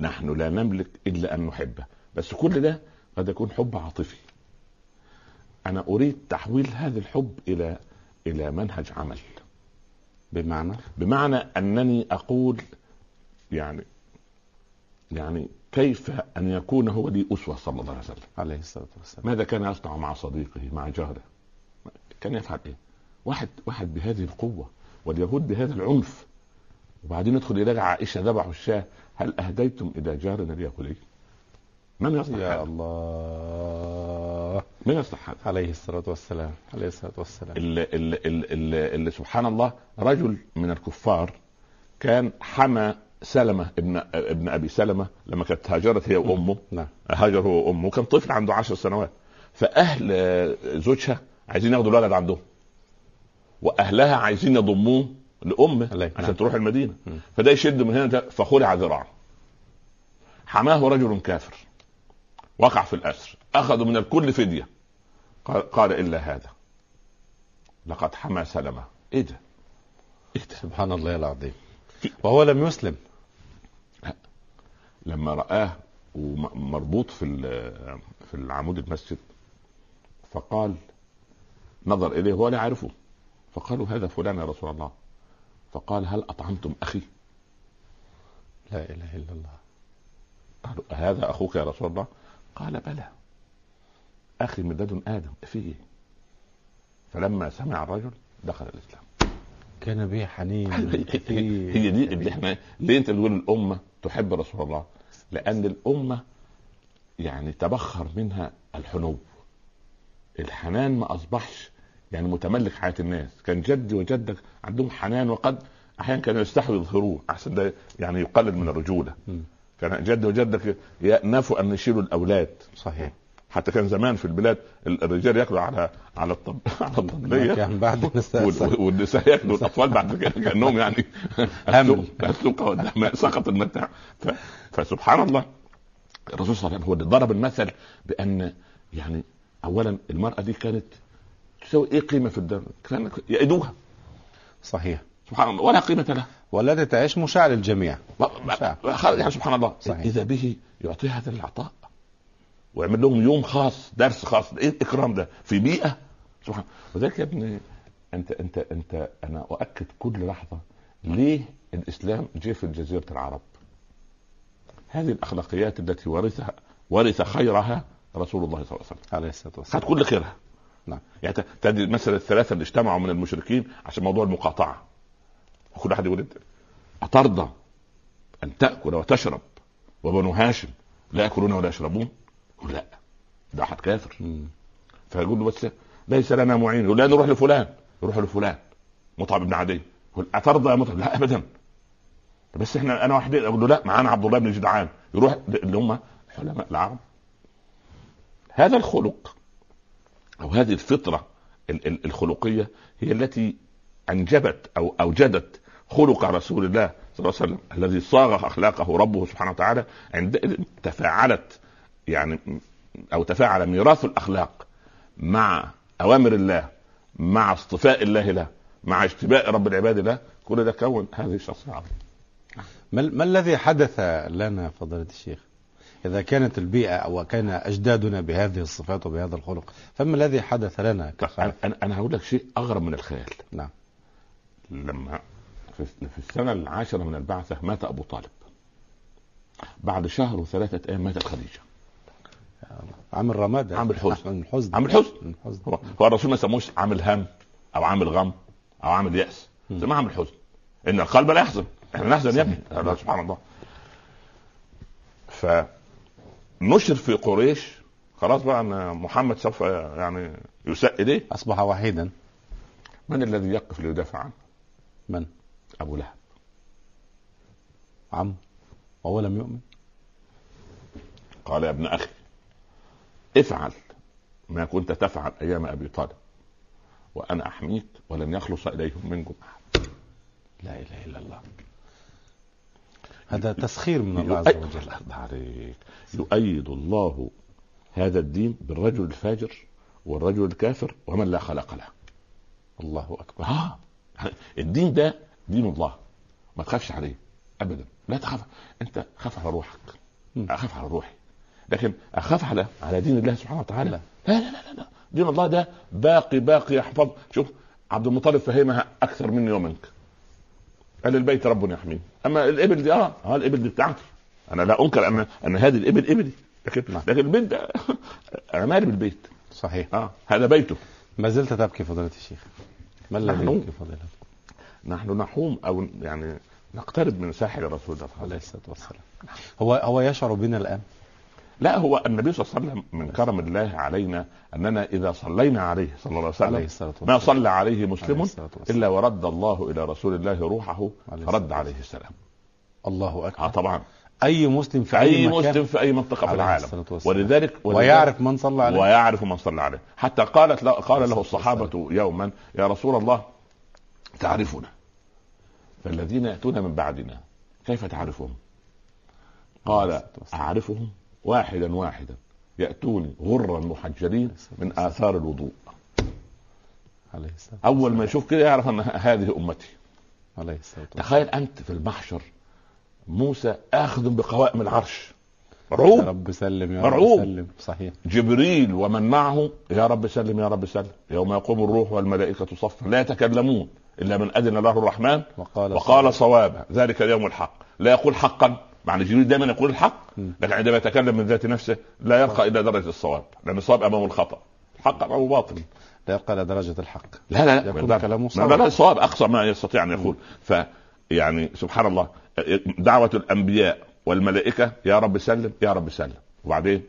نحن لا نملك إلا أن نحبه بس كل ده قد يكون حب عاطفي أنا أريد تحويل هذا الحب إلى إلى منهج عمل. بمعنى بمعنى أنني أقول يعني يعني كيف أن يكون هو لي أسوة صلى الله عليه وسلم. عليه الصلاة والسلام. ماذا كان يصنع مع صديقه مع جاره؟ كان يفعل إيه؟ واحد واحد بهذه القوة واليهود بهذا العنف. وبعدين يدخل يلاقي عائشة ذبحوا الشاة. هل أهديتم إلى جارنا اليهودي من يصنع يا هذا؟ الله. من يصنع هذا؟ عليه الصلاة والسلام عليه الصلاة والسلام. اللي, اللي, اللي, اللي سبحان الله رجل من الكفار كان حمى سلمة ابن ابن أبي سلمة لما كانت هاجرت هي وأمه. نعم. هاجر هو وأمه. كان طفل عنده عشر سنوات. فأهل آه، زوجها عايزين ياخدوا الولد عندهم. وأهلها عايزين يضموه لأمه الله- عشان نعم. تروح المدينة. مم. فده يشد من هنا ده فخلع ذراعه. حماه رجل كافر. وقع في الأسر أخذوا من الكل فدية. قال, قال إلا هذا. لقد حمى سلمة. إيه ده؟ إيه ده؟ سبحان الله العظيم. وهو لم يسلم. لما رآه ومربوط في في العمود المسجد فقال نظر إليه ولا يعرفه. فقالوا هذا فلان يا رسول الله. فقال هل أطعمتم أخي؟ لا إله إلا الله. قالوا هذا أخوك يا رسول الله؟ قال بلى. أخي من لدن آدم فيه. فلما سمع الرجل دخل الإسلام. كان به حنين هي دي اللي إحنا ليه أنت تقول الأمة تحب رسول الله؟ لأن الأمة يعني تبخر منها الحنو. الحنان ما أصبحش يعني متملك حياة الناس. كان جدي وجدك عندهم حنان وقد أحيانا كانوا يستحوا يظهروه. أحسن ده يعني يقلل من الرجولة. كان جدي وجدك يأنفوا أن يشيلوا الأولاد. صحيح. حتى كان زمان في البلاد الرجال ياكلوا على على الطب على الطبلية. كان بعد النساء وال- والنساء ياكلوا الأطفال بعد كده كأنهم يعني قدام سقط المتاع. فسبحان الله الرسول صلى الله عليه وسلم هو اللي ضرب المثل بأن يعني اولا المرأة دي كانت تساوي إيه قيمة في الدم؟ كانت يأيدوها. صحيح. سبحان الله ولا قيمة لها والتي تعيش مشاع للجميع. صح. يعني سبحان الله. صحيح. إذا به يعطي هذا العطاء ويعمل لهم يوم خاص درس خاص. إيه الإكرام ده؟ في بيئه سبحان وذلك يا ابني أنت أنت أنت أنا أؤكد كل لحظة ليه الإسلام جه في جزيره العرب. هذه الأخلاقيات التي ورثها ورث خيرها رسول الله صلى الله عليه وسلم. عليه الصلاة والسلام. خد كل خيرها. نعم. يعني ت- تدري مثلا الثلاثة اللي اجتمعوا من المشركين عشان موضوع المقاطعة. كل واحد يقول انت أترضى أن تأكل وتشرب وبنو هاشم لا يأكلون ولا يشربون؟ يقول لا ده أحد كافر. فيقول له بس ليس لنا معين يقول لا نروح لفلان يروح لفلان. مطعم بن عدي. يقول أترضى يا مطعم؟ لا ابدا. بس إحنا أنا وحدي أقول له لا معانا عبد الله بن جدعان. يروح اللي هم حلماء العرب. هذا الخلق أو هذه الفطرة ال- ال- الخلقية هي التي أنجبت أو أوجدت خلق رسول الله صلى الله عليه وسلم الذي صاغ أخلاقه ربه سبحانه وتعالى عندئذ تفاعلت يعني أو تفاعل ميراث الأخلاق مع أوامر الله مع اصطفاء الله له مع اجتباء رب العباد له كل ده كون هذه الشخصيه العظيمه ما, ما الذي حدث لنا فضيلة الشيخ؟ إذا كانت البيئة أو كان أجدادنا بهذه الصفات وبهذا الخلق فما الذي حدث لنا كخلق أنا أنا هقول لك شيء أغرب من الخيال. نعم. لما في السنة العاشرة من البعثة مات أبو طالب. بعد شهر وثلاثة أيام ماتت خديجة. عام الرماد عام الحزن. عام الحزن عام الحزن. عام الحزن هو, هو الرسول ما سموش عامل هم أو عامل غم أو عامل يأس. سماه عامل حزن. إن القلب لا يحزن. إحنا نحزن يا ابني. سبحان الله. فنشر في قريش. خلاص بقى أن محمد سوف يعني يساء إليه. أصبح وحيدا. من الذي يقف ليدافع عنه؟ من؟ أبو لهب. عم وهو لم يؤمن. قال يا ابن أخي افعل ما كنت تفعل أيام أبي طالب وأنا أحميك ولن يخلص إليهم منكم أحد. لا إله إلا الله. هذا تسخير من الله عز وجل. الله عليك. يؤيد الله هذا الدين بالرجل الفاجر والرجل الكافر ومن لا خلق له. الله أكبر. ها الدين ده دين الله. ما تخافش عليه. ابدا. لا تخاف. أنت خاف على روحك. أخاف على روحي. لكن أخاف على على دين الله سبحانه وتعالى. لا لا لا لا, لا. دين الله ده باقي باقي. يحفظ. شوف عبد المطلب فهمها أكثر مني ومنك. قال البيت رب يحميه أما الإبل دي آه آه الإبل دي بتاعتي. أنا لا أنكر أن أن هذه الإبل إبلي. لكن نعم. لكن البيت ده أنا مالي بالبيت؟ صحيح. آه هذا بيته. ما زلت تبكي فضيلة الشيخ. ما الذي نحن- يبكي فضيلة نحن نحوم أو يعني نقترب من ساحل رسول الله صلى الله عليه الصلاة والسلام. هو هو يشعر بنا الآن؟ لا هو النبي صلى الله عليه وسلم من كرم الله علينا أننا إذا صلينا عليه صلى الله عليه عليه وسلم ما صلى عليه عليه مسلم الصلاة والسلام. إلا ورد الله إلى رسول الله روحه عليه فرد عليه السلام. الله آه أكبر طبعا. أي مسلم في في أي أي مكان مسلم في أي منطقة في العالم. ولذلك, ولذلك ويعرف من صلى عليه. ويعرف من صلى عليه. حتى قالت له قال له الصحابة يوما يا رسول الله تعرفنا. فالذين يأتون من بعدنا كيف تعرفهم؟ قال أعرفهم واحدا واحدا. ياتوني غرا محجلين من آثار الوضوء. عليه أول ما يشوف كده يعرف أن هذه أمتي. عليه تخيل أنت في المحشر موسى آخذ بقوائم العرش. يا مرعوب رب سلم يا مرعوب. رب سلم. صحيح. جبريل ومن معه يا رب سلم يا رب سلم. يوم يقوم الروح والملائكة صفا. لا يتكلمون إلا من أذن له الرحمن. وقال وقال صوابا. ذلك اليوم الحق. لا يقول حقا. مع ان جبريل دائما يقول الحق. لكن عندما يتكلم من ذات نفسه لا يرقى إلى درجة الصواب. لأن الصواب امامه الخطأ. الحق امامه باطل لا يبقى إلى درجة الحق. لا لا لا. يكون لا- كلامه لا صواب. لا, لا الصواب أقصى ما يستطيع أن يقول. ف يعني سبحان الله دعوة الأنبياء والملائكة يا رب سلم يا رب سلم. وبعدين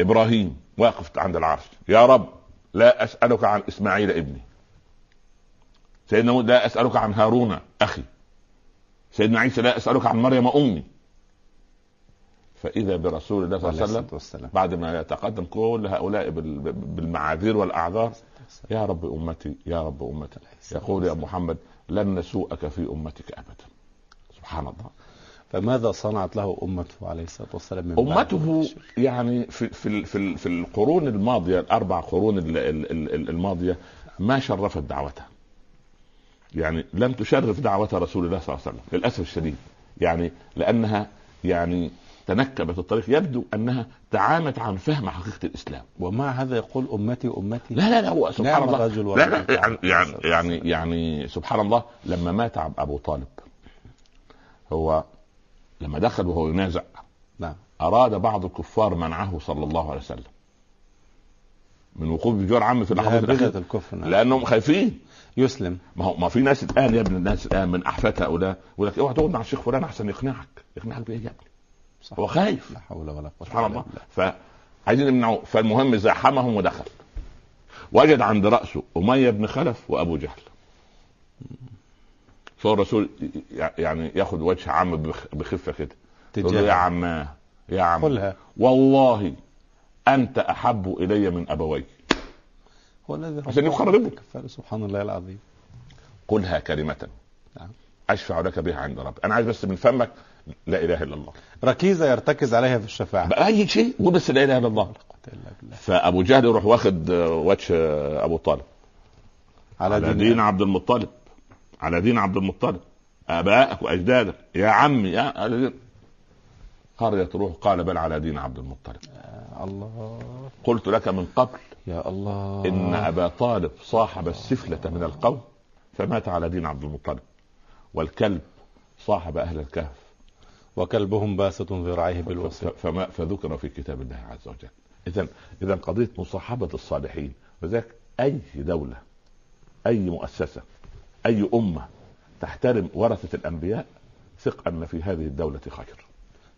إبراهيم واقف عند العرش يا رب لا أسألك عن إسماعيل ابني. سيدنا لا أسألك عن هارون أخي. سيدنا عيسى لا أسألك عن مريم أمي. فإذا برسول الله صلى الله عليه وسلم بعد ما يتقدم كل هؤلاء بال- بالمعاذير والأعذار يا رب أمتي يا رب أمتي. يقول يا محمد لن نسوءك في أمتك ابدا. سبحان الله. فماذا صنعت له أمته عليه الصلاة والسلام من أمته يعني في في في, في القرون الماضية الاربع قرون ال- ال- ال- الماضية ما شرفت دعوتها. يعني لم تشرف دعوة رسول الله صلى الله عليه وسلم للأسف الشديد. يعني لأنها يعني تنكبت الطريق. يبدو أنها تعامت عن فهم حقيقة الإسلام. ومع هذا يقول أمتي أمتي؟ لا لا لا هو سبحان نعم الله. لا لا. يعني يعني يعني, يعني سبحان الله لما مات أبو طالب هو لما دخل وهو ينازع نعم. أراد بعض الكفار منعه صلى الله عليه وسلم. من وقوف بجوار عمه في اللحظات الاخيره الكفر نعم. لأنهم خايفين. يسلم. ما هو ما في ناس الآن يا ابن الناس الان من أحفاد هؤلاء. يقول لك اوعى تقعد مع الشيخ فلان أحسن يقنعك. يقنعك بإيه يا ابني؟ صح. هو خايف. لا حول ولا قوة سبحان الله. فعايزين يمنعوه فالمهم زاحمهم ودخل. وجد عند رأسه أمية بن خلف وأبو جهل. فالرسول يعني ياخذ وجه عم بخ- بخفة كده. يقول له يا عماه يا عم قلها والله أنت أحب إلي من أبوي هو الذي عشان. كفاره. سبحان الله العظيم. قلها كلمة. نعم. أشفع لك بها عند ربي. أنا عايز بس من فمك لا إله إلا الله. ركيزة يرتكز عليها في الشفاعة. بقى اي شيء قول بس لا إله إلا الله. فأبو جهل يروح واخد وجه أبو طالب. على, على دين عبد المطلب. على دين عبد المطلب. ابائك وأجدادك. يا عمي يا على دين. قريت روح قال بل على دين عبد المطلب. آه، الله. قلت لك من قبل يا الله. إن أبا طالب صاحب السفلة من القوم فمات على دين عبد المطلب. والكلب صاحب أهل الكهف. وكلبهم باسط ذراعيه بالوصل فما فذكر في كتاب الله عز وجل. اذا اذا قضية مصاحبة الصالحين. وذلك أي دولة أي مؤسسة أي أمة تحترم ورثة الأنبياء ثق أن في هذه الدولة خير.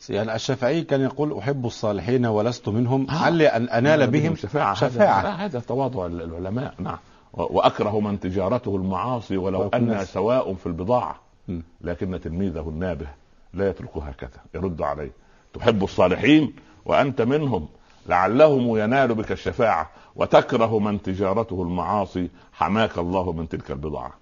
يعني الشافعي كان يقول أحب الصالحين ولست منهم؟ آه. علي أن أنال بهم؟ شفاعه شفاعة. هذا, هذا تواضع العلماء. نعم. و- وأكره من تجارته المعاصي ولو ناس. سواء في البضاعة. م. لكن تلميذه النابه لا يتركه هكذا يرد عليه. تحب الصالحين وأنت منهم لعلهم ينال بك الشفاعة وتكره من تجارته المعاصي. حماك الله من تلك البضاعة.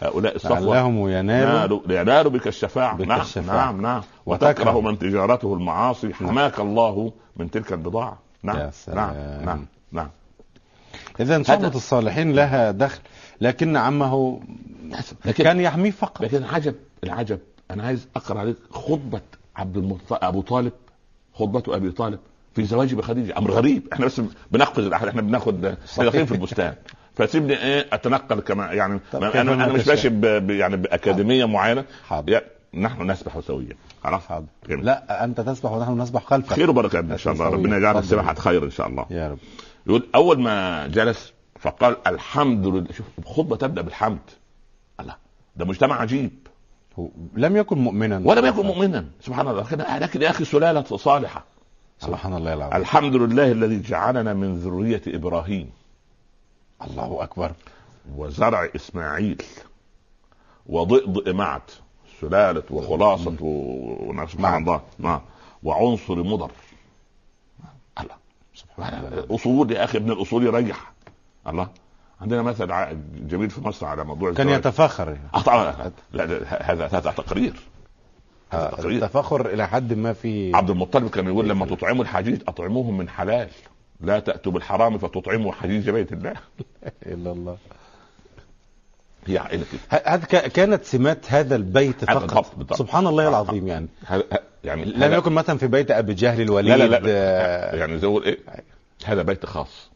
هؤلاء الصفوة. لعلهم ينالوا ينالوا بك الشفاعة. بك نعم الشفاعة. نعم نعم. وتكره. من تجارته المعاصي. حماك الله من تلك البضاعة. نعم يا سلام. نعم. نعم نعم. إذا صحبة الصالحين لها دخل لكن عمه لكن كان يحميه فقط. لكن العجب العجب. أنا عايز أقرأ عليك خطبة عبد المطلب أبو طالب خطبة أبي طالب في زواجه بخديجه أمر غريب. إحنا بس بنقفز الاحداث إحنا بناخد داخلين في البستان. فسيبني إيه؟ أتنقل كما يعني أنا أنا مش. ماشي يعني بأكاديمية معينة. حاضر. نحن نسبح سويا. خلاص؟ حاضر. لا أنت تسبح ونحن نسبح خلفك. خير وبركة إن شاء الله. ربنا يجعل. السباحة خير إن شاء الله. يا رب. يقول أول ما جلس فقال الحمد لله. شوف خطبه تبدأ بالحمد. الله ده مجتمع عجيب. هو لم يكن مؤمنا. ولم يكن مؤمنا. سبحان الله. لكن لكن يا أخي سلالة صالحة. سبحان الله العظيم. الحمد لله الذي جعلنا من ذرية إبراهيم. الله أكبر. وزرع إسماعيل وضئضئ معت سلالة وخلاصة و... و... سبحان الله نعم. وعنصر مضر. الله. سبحان الله. أصول يا أخي ابن الأصول يريح. الله. عندنا مثل جميل في مصر على موضوع كان الزواج. يتفاخر. آه طبعا لا هذا هذا تقرير. هذا آه، تقرير. التفاخر إلى حد ما في عبد المطلب كان يقول لما تطعموا الحجيج أطعموهم من حلال. لا تأتوا بالحرام فتطعموا حجيج بيت الله. إلا الله. هي ه- هذا كانت سمات هذا البيت فقط؟ بالضبط،. سبحان الله آه، العظيم يعني. هذا يعني لم يكن مثلا في بيت أبي جهل الوليد لا لا لا. آه، يعني زي إيه؟ هذا بيت خاص.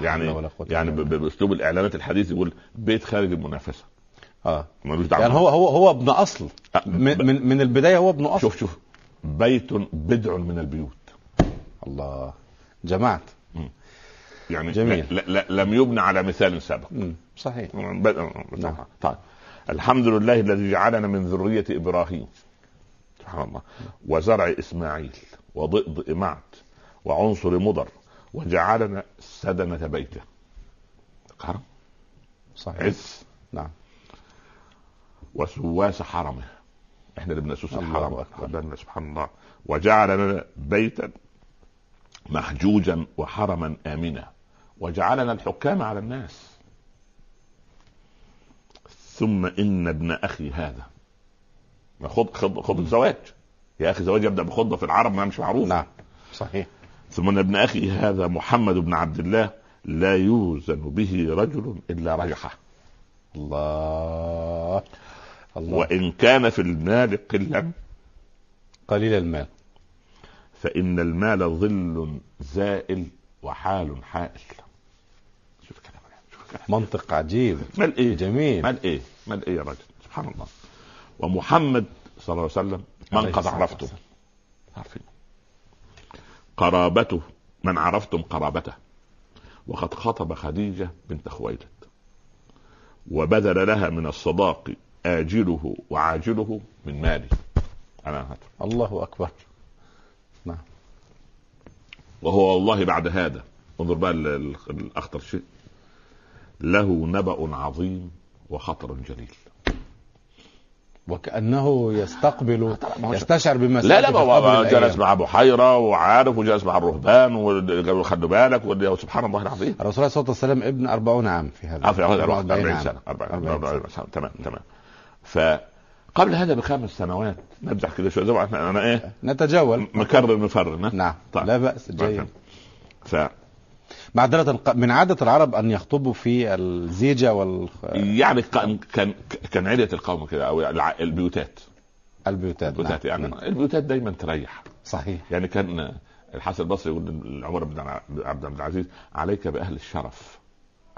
يعني يعني بأسلوب الإعلانات الحديث يقول بيت خارج المنافسه آه. ملوش دعوة. يعني هو هو هو ابن أصل. من, من البداية هو ابن أصل. شوف شوف. بيت بدع من البيوت. الله. جمعت يعني جميل. لا لا لم يبنى على مثال سابق. مم. صحيح. ب- نعم. طيب. الحمد لله الذي جعلنا من ذرية إبراهيم. سبحان الله. وزرع إسماعيل وضئض معت وعنصر مضر وجعلنا سدنة بيته. كرم صحيح. عز. نعم. وسواس حرمه. إحنا اللي بنسوس الحرم. سبحان الله. وجعل لنا بيتا محجوجا وحرما امنا. وجعلنا الحكام على الناس. ثم إن ابن أخي هذا. خذ خذ خذ الزواج. يا أخي الزواج يبدأ بخطبة في العرب ما مش معروف. نعم صحيح. ثم إن ابن أخي هذا محمد بن عبد الله لا يوزن به رجل إلا رجحه. الله. الله. وإن كان في المال قلا قليل المال. فإن المال ظل زائل وحال حائل. شوف الكلام شوف الكلام منطق عجيب. مال إيه؟ جميل. مال إيه؟ مال إيه يا راجل سبحان الله. ومحمد صلى الله عليه وسلم من قد عرفته. عارفين. قرابته من عرفتم قرابته. وقد خطب خديجة بنت خويلد. وبذل لها من الصداق آجله وعاجله من مالي أنا هات الله نعم وهو والله بعد هذا. انظر بقى ال- ال- الأخطر شيء. له نبأ عظيم وخطر جليل. وكأنه يستقبل يستشعر بما لا لا هو جلس. مع بحيره وعارف وجلس مع الرهبان وقالوا خلوا بالك سبحان الله العظيم. الرسول عليه الصلاة والسلام ابن 40 عام في هذا. آه، في هذا الوقت 40 40 عام. سنه 40 40 40 سنه تمام. تمام فقبل هذا بخمس سنوات. نمزح كده شوية. زي إحنا أنا إيه؟ نتجول. مكرر مفرر نعم. طيب. لا بأس جيد. ف معذرة الق- من عادة العرب أن يخطبوا في الزيجة والبيوتات يعني كان كان عيله القوم كده أو الع- البيوتات. البيوتات نعم. يعني نعم. البيوتات دايما تريح. صحيح. يعني كان الحسن البصري يقول لعمر بن عبد العزيز عليك بأهل الشرف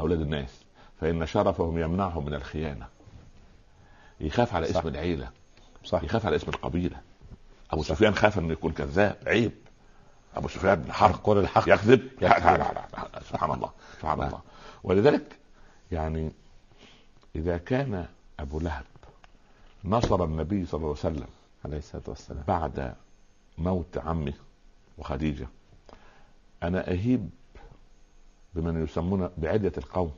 أولاد الناس فإن شرفهم يمنعهم من الخيانة. يخاف على صح. اسم العيلة. صح. يخاف على اسم القبيلة. أبو صح. سفيان خاف إنه يكون كذاب عيب. أبو سفيان بن حرب قول الحق. يكذب. لا يكذب. لا لا لا. سبحان الله. سبحان نعم. الله. ولذلك يعني إذا كان أبو لهب نصر النبي صلى الله عليه وسلم عليه الصلاة والسلام. بعد موت عمه وخديجة أنا أهيب بمن يسمون بعدة القوم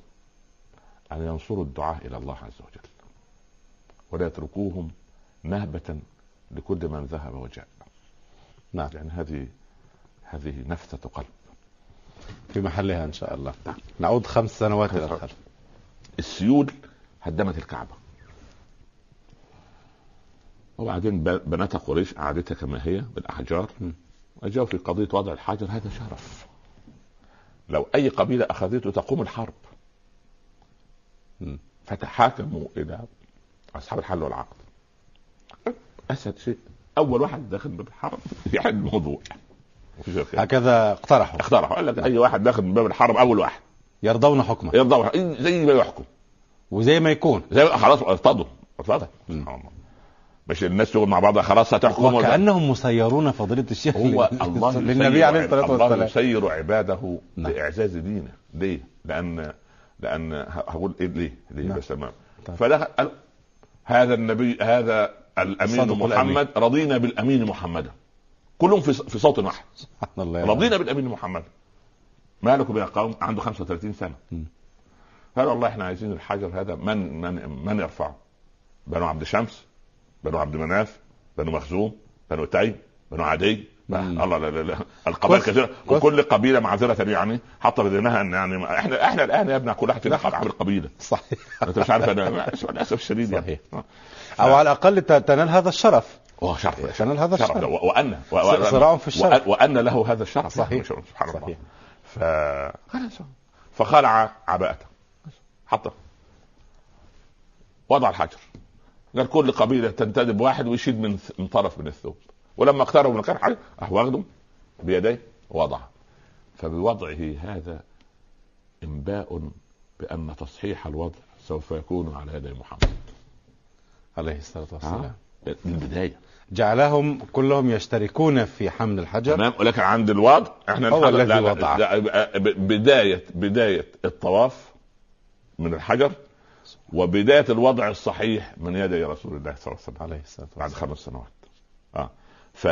أن ينصروا الدعاة إلى الله عز وجل. ولا يتركوهم نهبة لكل من ذهب وجاء. نعم. يعني هذه هذه نفثة قلب. في محلها إن شاء الله. نعود خمس سنوات إلى الخلف. السيول هدمت الكعبة. وبعدين بنات قريش قعدتها كما هي بالأحجار. م. وجاءوا في قضية وضع الحجر هذا شرف. لو أي قبيلة أخذته تقوم الحرب. فتحاكموا إلى أصحاب الحل والعقد. أسهل شيء. أول واحد داخل باب الحرب يحل الموضوع. هكذا اقترحوا. اقترحوا. قال لك أي واحد داخل من باب الحرب أول واحد. يرضون حكمه. يرضى زي ما يحكم. وزي ما يكون. زي خلاص ارتضوا ارتضوا مم. سبحان الله. مش الناس تقول مع بعضها خلاص هتحكم وكأنهم مسيرون فضيلة الشيخ هو الله للنبي عليه عب- الصلاة الله والسلام. يسير عباده نعم. لإعزاز دينه. ليه؟ لأن لأن هقول إيه ليه؟ ليه؟ نعم. بس تمام. طيب. فده هذا النبي هذا الأمين الصادق الأمين. محمد رضينا بالأمين محمدا كلهم في في صوت واحد سبحان الله رضينا بالأمين محمد ما لكم يا قوم عنده 35 سنة. قال والله إحنا عايزين الحجر هذا من من من يرفعه؟ بنو عبد شمس بنو عبد مناف بنو مخزوم بنو تيم بنو عدي. الله لا لا لا. القبائل. كثيرة. وكل قبيلة معذرة يعني حط بدينها إن يعني إحنا إحنا الآن يا ابني كل واحد فينا حق بالقبيله صحيح. أنت مش عارف أنا للاسف الشديد يعني. صحيح. أو على الأقل تنال هذا الشرف. هو شرف. تنال هذا شرف. الشرف. وان صراع في الشرف. وان له هذا الشرف. صحيح. سبحان الله. ف فخلع عباءته. حطه وضع الحجر. قال كل قبيلة تنتدب واحد ويشيل من من طرف من الثوب. ولما اقتربوا من الحجر راح واخده بيديه ووضعه. فبوضعه هذا إنباء بأن تصحيح الوضع سوف يكون على يدي محمد. عليه الصلاة والسلام. من البداية. جعلهم كلهم يشتركون في حمل الحجر. تمام. ولكن عند الوضع إحنا هو الذي ب- بداية بداية الطواف من الحجر وبداية الوضع الصحيح من يدي رسول الله صلى الله عليه وسلم عليه الصلاة بعد والسلام. خمس سنوات. آه. ف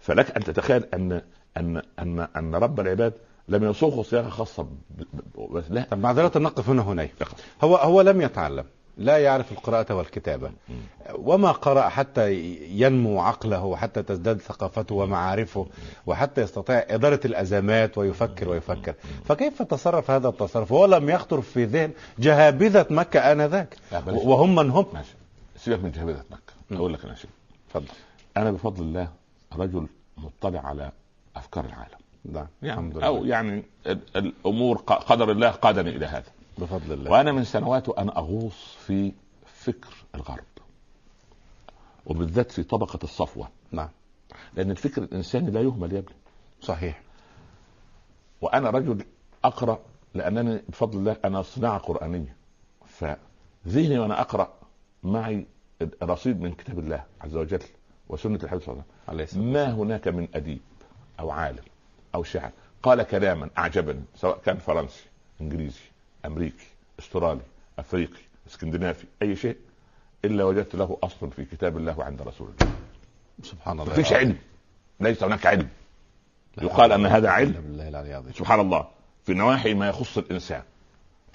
فلك أن تتخيل أن أن أن أن رب العباد لم يصوغ صياغة خاصة ب... لا. طب معذرة نقف هنا هناك يقف. هو هو لم يتعلم لا يعرف القراءة والكتابة. وما قرأ حتى ينمو عقله وحتى تزداد ثقافته ومعارفه وحتى يستطيع إدارة الأزمات ويفكر ويفكر. فكيف تصرف هذا التصرف؟ هو لم يخطر في ذهن جهابذة مكة آنذاك. وهم من هم. سيبك من جهبذة مكة. م. أقول لك أنا شيء. تفضل. أنا بفضل الله رجل مطلع على أفكار العالم. نعم يعني الحمد أو لله يعني ال- الأمور قدر الله قادني إلى هذا. بفضل الله. وأنا من سنوات وأنا أغوص في فكر الغرب وبالذات في طبقة الصفوة. نعم. لأن الفكر الإنساني لا يهمل يا ابني. صحيح. وأنا رجل أقرأ لأنني بفضل الله أنا صناعة قرآنية. فذهني وأنا أقرأ معي رصيد من كتاب الله عز وجل. وسنة الحبيب صلى الله عليه وسلم. ما هناك من أديب أو عالم أو شاعر قال كلاما اعجبني سواء كان فرنسي إنجليزي أمريكي أسترالي أفريقي إسكندنافي أي شيء إلا وجدت له أصل في كتاب الله وعند رسول الله. سبحان الله. مفيش علم. ليس هناك علم. يقال ولا هذا علم. سبحان الله. في نواحي ما يخص الإنسان.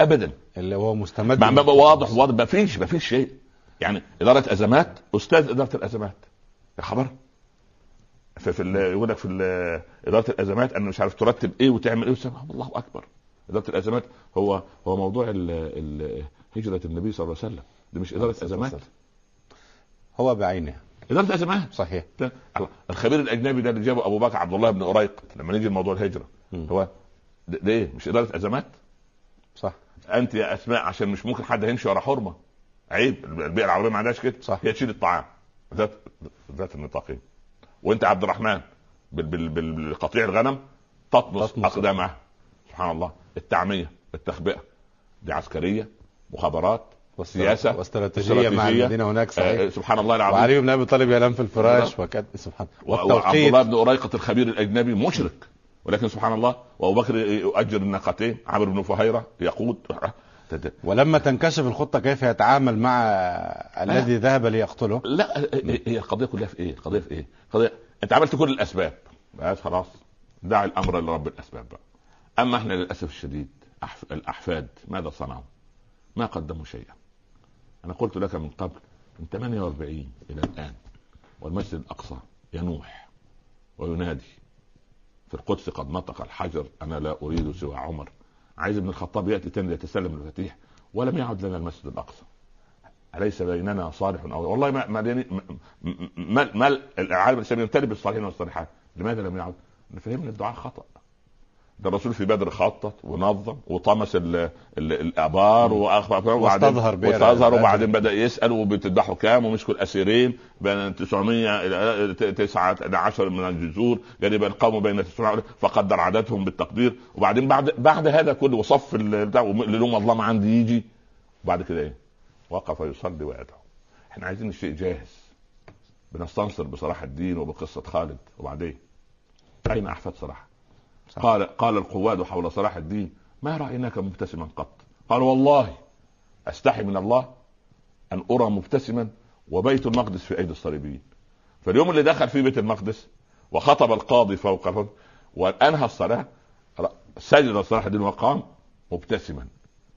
ابدا. اللي هو مستمد. ما بقى واضح واضح. ما فيش ما فيش شيء. يعني إدارة أزمات أستاذ إدارة الأزمات. يا خبر. في, في يقول لك في إدارة الأزمات ان مش عارف ترتب إيه وتعمل إيه وتسوي. الله أكبر. إدارة الأزمات هو هو موضوع ال ال هجرة النبي صلى الله عليه وسلم. دي مش إدارة أزمات. هو بعينه. إدارة أزمات. صحيح. الخبير الأجنبي ده اللي جابه أبو بكر عبد الله بن اريق لما نيجي لموضوع الهجرة. مم. هو ده ده إيه؟ مش إدارة أزمات؟ صح. أنت يا أسماء عشان مش ممكن حد هيمشي ورا حرمة. عيب. البيئة العربية ما عندهاش كده. صح. هي تشيل الطعام. ذات ذات النطاقين. وانت عبد الرحمن بال- بال- بال- بالقطيع الغنم تطمس تطمس. اقدامها سبحان الله. التعمية التخبئة. دي عسكرية مخابرات سياسة واستراتيجيه مع الذين هناك آه صحيح سبحان الله العظيم. وعلي بن أبي طالب ينام في الفراش وكذا سبحان و- وعبد الله بن أريقة الخبير الأجنبي مشرك. ولكن سبحان الله وأبو بكر يؤجر الناقتين. عمرو بن فهيرة يقود. ولما تنكشف الخطة كيف يتعامل مع الذي ذهب ليقتله؟ لا هي القضية كلها في إيه؟ القضية في إيه؟ القضية أنت عملت كل الأسباب. بس خلاص. دع الأمر لرب الأسباب بقى. أما إحنا للأسف الشديد أحف... الأحفاد ماذا صنعوا؟ ما قدموا شيئا. أنا قلت لك من قبل من 48 إلى الآن والمسجد الأقصى ينوح وينادي. في القدس قد نطق الحجر أنا لا أريد سوى عمر. عايز ابن الخطاب يأتي تاني ليتسلم المفاتيح ولم يعد لنا المسجد الأقصى. أليس بيننا صالح أو والله ما ما ما, ما, ما العالم الإسلامي يمتلئ بالصالحين والصالحات لماذا لم يعد؟ فهمنا الدعاء خطأ. ده الرسول في بدر خطط ونظم وطمس ال ال الأبار واخبر واستظهر واستظهر. وبعدين بدأ يسأل وبتذبحوا كام ومسكوا الأسيرين بين 900 إلى 9 إلى 10 من الجذور بين قوموا بين 900 فقدر عددهم بالتقدير. وبعدين بعد بعد هذا كله وصف اللي له مظلمه عندي يجي. وبعد كده إيه؟ وقف يصلي ويدعو. إحنا عايزين الشيء جاهز. بنستنصر بصلاح الدين وبقصة خالد. وبعدين؟ أين أحفاد صلاح؟ صح. قال قال القواد حول صلاح الدين ما رأيناك مبتسما قط. قال والله أستحي من الله أن أرى مبتسما وبيت المقدس في أيدي الصليبيين. فاليوم اللي دخل في بيت المقدس وخطب القاضي فوق وأنهى الصلاة سجد صلاح الدين وقام مبتسما.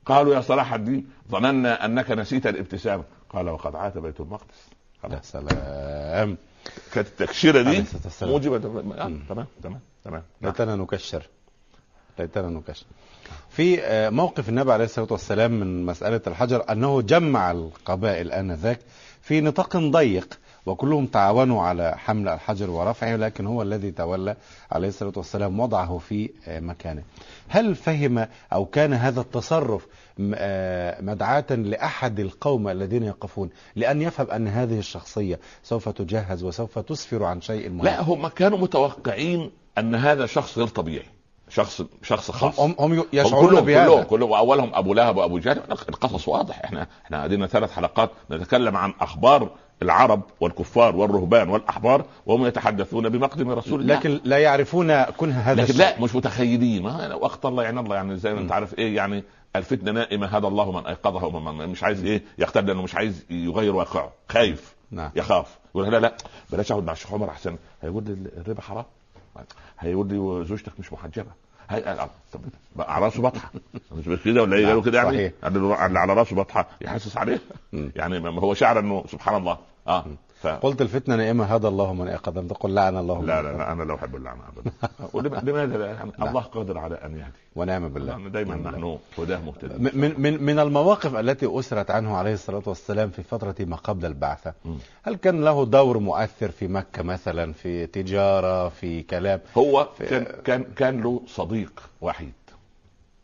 قالوا يا صلاح الدين ظننا أنك نسيت الابتسامة. قال وقد عاد بيت المقدس. يا سلام. كانت التكشيرة دي. موجبة آه،. تمام تمام تمام. ليتنا نكشر ليتنا نكشر في آه، موقف النبي عليه الصلاة والسلام من مسألة الحجر أنه جمع القبائل آنذاك في نطاق ضيق وكلهم تعاونوا على حمل الحجر ورفعه لكن هو الذي تولى عليه الصلاة والسلام وضعه في آه، مكانه. هل فهم أو كان هذا التصرف آه، مدعاة لأحد القوم الذين يقفون لأن يفهم أن هذه الشخصية سوف تجهز وسوف تسفر عن شيء مهم؟ لا هم كانوا متوقعين أن هذا شخص غير طبيعي شخص شخص خاص. هم هم يشعرون كلهم بهذا. كلهم كلهم. واولهم أبو لهب وأبو جهل. القصص واضح. إحنا إحنا قعدنا ثلاث حلقات نتكلم عن أخبار العرب والكفار والرهبان والأحبار وهم يتحدثون بمقدم رسول الله. لكن لا يعرفون كنه هذا لكن. لا مش متخيلين. ما وقت الله يعني الله. يعني زي ما أنت عارف إيه يعني الفتنة نائمة. هذا الله من ايقظها ومن مش عايز إيه يختار لأنه مش عايز يغير واقعه. خايف. نعم. يخاف. يقول لا لا. بلاش أقعد مع الشيخ عمر أحسن. هيقول لي الربا حرام. هيقول لي زوجتك مش محجبة. هي... طب على راسه بطحة. مش كده ولا إيه؟ قالوا كده يعني. اللي على راسه بطحة. يحسس عليه. يعني ما هو شعر إنه سبحان الله. آه. ف... قلت الفتنة نائمة هذا الله من ايقظ لم تقل لعن الله لا لا. لا أنا لا أحب اللعنه ابدا. لماذا؟ لا؟ يعني الله قادر على أن يهدي. ونعم بالله. يعني دائما نحن هداه مهتدين. من من- من المواقف التي أسرت عنه عليه الصلاة والسلام في فترة ما قبل البعثة. هل كان له دور مؤثر في مكة مثلا في تجارة في كلام؟ هو في- كان كان كان له صديق وحيد.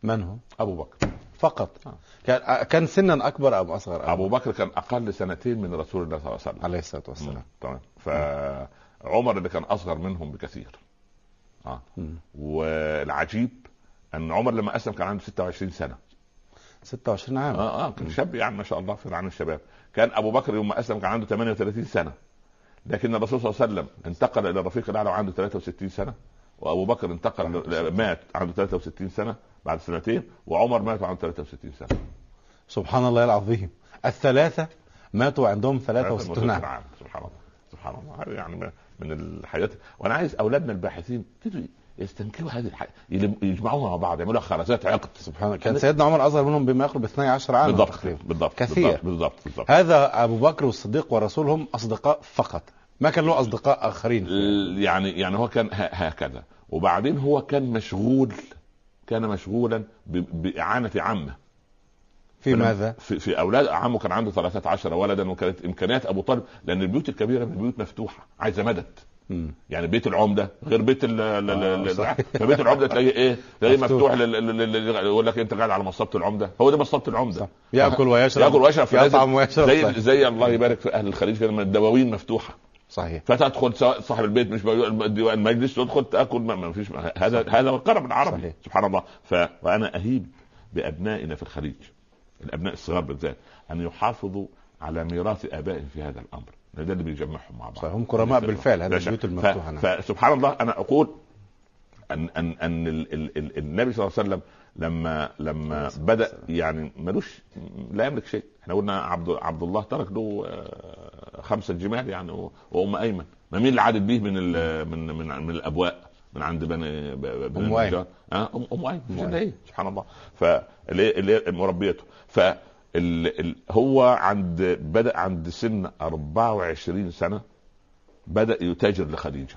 من هو؟ أبو بكر. فقط. آه. كان كان سنا أكبر أم أصغر أبو بكر كان أقل سنتين من رسول الله صلى الله عليه وسلم. عليه الصلاة والسلام. تمام. فعمر اللي كان أصغر منهم بكثير. آه. مم. والعجيب أن عمر لما أسلم كان عنده 26 سنة. 26 عام. آه آه كان شاب يعني ما شاء الله في عن الشباب. كان أبو بكر يوم ما أسلم كان عنده 38 سنة. لكن الرسول صلى الله عليه وسلم انتقل إلى الرفيق الأعلى وعنده 63 سنة. وأبو بكر انتقل مات عنده 63 سنة. بعد سنتين وعمر مات وعنده 63 سنة. سبحان الله العظيم. الثلاثة ماتوا عندهم 63 عام. عام. سبحان الله. سبحان الله. هذا يعني من- الحياة وأنا عايز أولادنا الباحثين يبتدوا يستنكروا هذه يلم- يجمعوها مع بعض يعملوا خرزات عقد. سبحان الله. كان سيدنا عمر أصغر منهم بما يقرب 12 عام بالضبط تقريبا. بالضبط كثير. بالضبط بالضبط. هذا أبو بكر والصديق والرسول هم أصدقاء فقط. ما كان له أصدقاء آخرين. يعني يعني هو كان هكذا. وبعدين هو كان مشغول كان مشغولا ب- بإعانة عمه في ماذا؟ في, في أولاد عمه كان عنده 13 ولدا وكانت إمكانيات أبو طالب لأن البيوت الكبيرة من البيوت مفتوحة عايزة مدد مم. يعني بيت العمدة غير بيت ال ال- ال- آه،. فبيت العمدة تلاقيه إيه؟ تلاقيه مفتوح. يقول لك أنت قاعد على مصطبه العمدة هو ده مصطبه العمدة صح. يأكل ويشرب يأكل ويشرب يطعم ويشرب زي. زي الله يبارك في أهل الخليج كده الدواوين مفتوحة صحيح. فتدخل صاحب البيت مش موجود- المجلس تدخل تأكل ما ما فيش هذا هذا هو الكرم العربي صحيح. سبحان الله. ف وأنا أهيب بأبنائنا في الخليج الأبناء الصغار بالذات أن يحافظوا على ميراث آبائهم في هذا الأمر. ده اللي بيجمعهم مع بعض. هم كرماء بالفعل هذه. البيوت ف- المفتوحة. نعم. فسبحان الله أنا أقول ان ان أن ال ال ال النبي صلى الله عليه وسلم لما لما بدأ يعني ملوش لا يملك شيء. إحنا قلنا عبد عبد الله ترك له آه، خمسة جمال يعني وأم أيمن. ما مين اللي عادت بيه من ال من من من الأبواء من عند بني أيمن. النجار آه أم أم ايمن سبحان الله. فاللي مربيته. ف هو عند بدأ عند سن 24 سنة بدأ يتاجر لخديجة.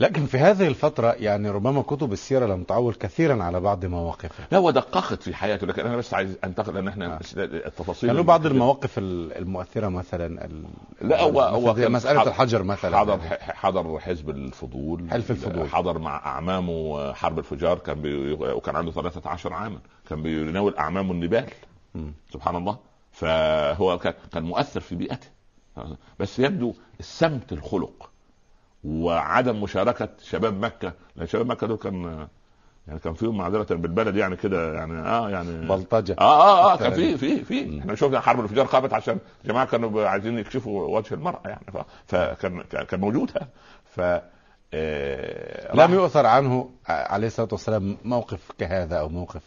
لكن في هذه الفترة يعني ربما كتب السيرة لم تعول كثيرا على بعض مواقفه لا ودققت في حياته. لكن أنا بس عايز أنتقل لأن إحنا آه. التفاصيل كان له بعض المواقف ال- المؤثرة مثلا ال- لا هو هو مسألة الحجر مثلا حضر حضر حزب الفضول. حلف الفضول. حضر مع أعمامه حرب الفجار. كان بي... وكان عنده 13 عاما. كان بيناول اعمامه النبال. مم. سبحان الله. فهو كان مؤثر في بيئته. بس يبدو السمت الخلق وعدم مشاركة شباب مكة. لأن شباب مكة دول كان يعني كان فيهم معذرة بالبلد يعني كده يعني آه يعني بلطجة. آه آه آه كان في في في. إحنا شفنا حرب الفجار قامت عشان جماعة كانوا عايزين يكشفوا وجه المرأة يعني فكان كان كان موجود. ف آه، لم يؤثر عنه عليه الصلاة والسلام موقف كهذا أو موقف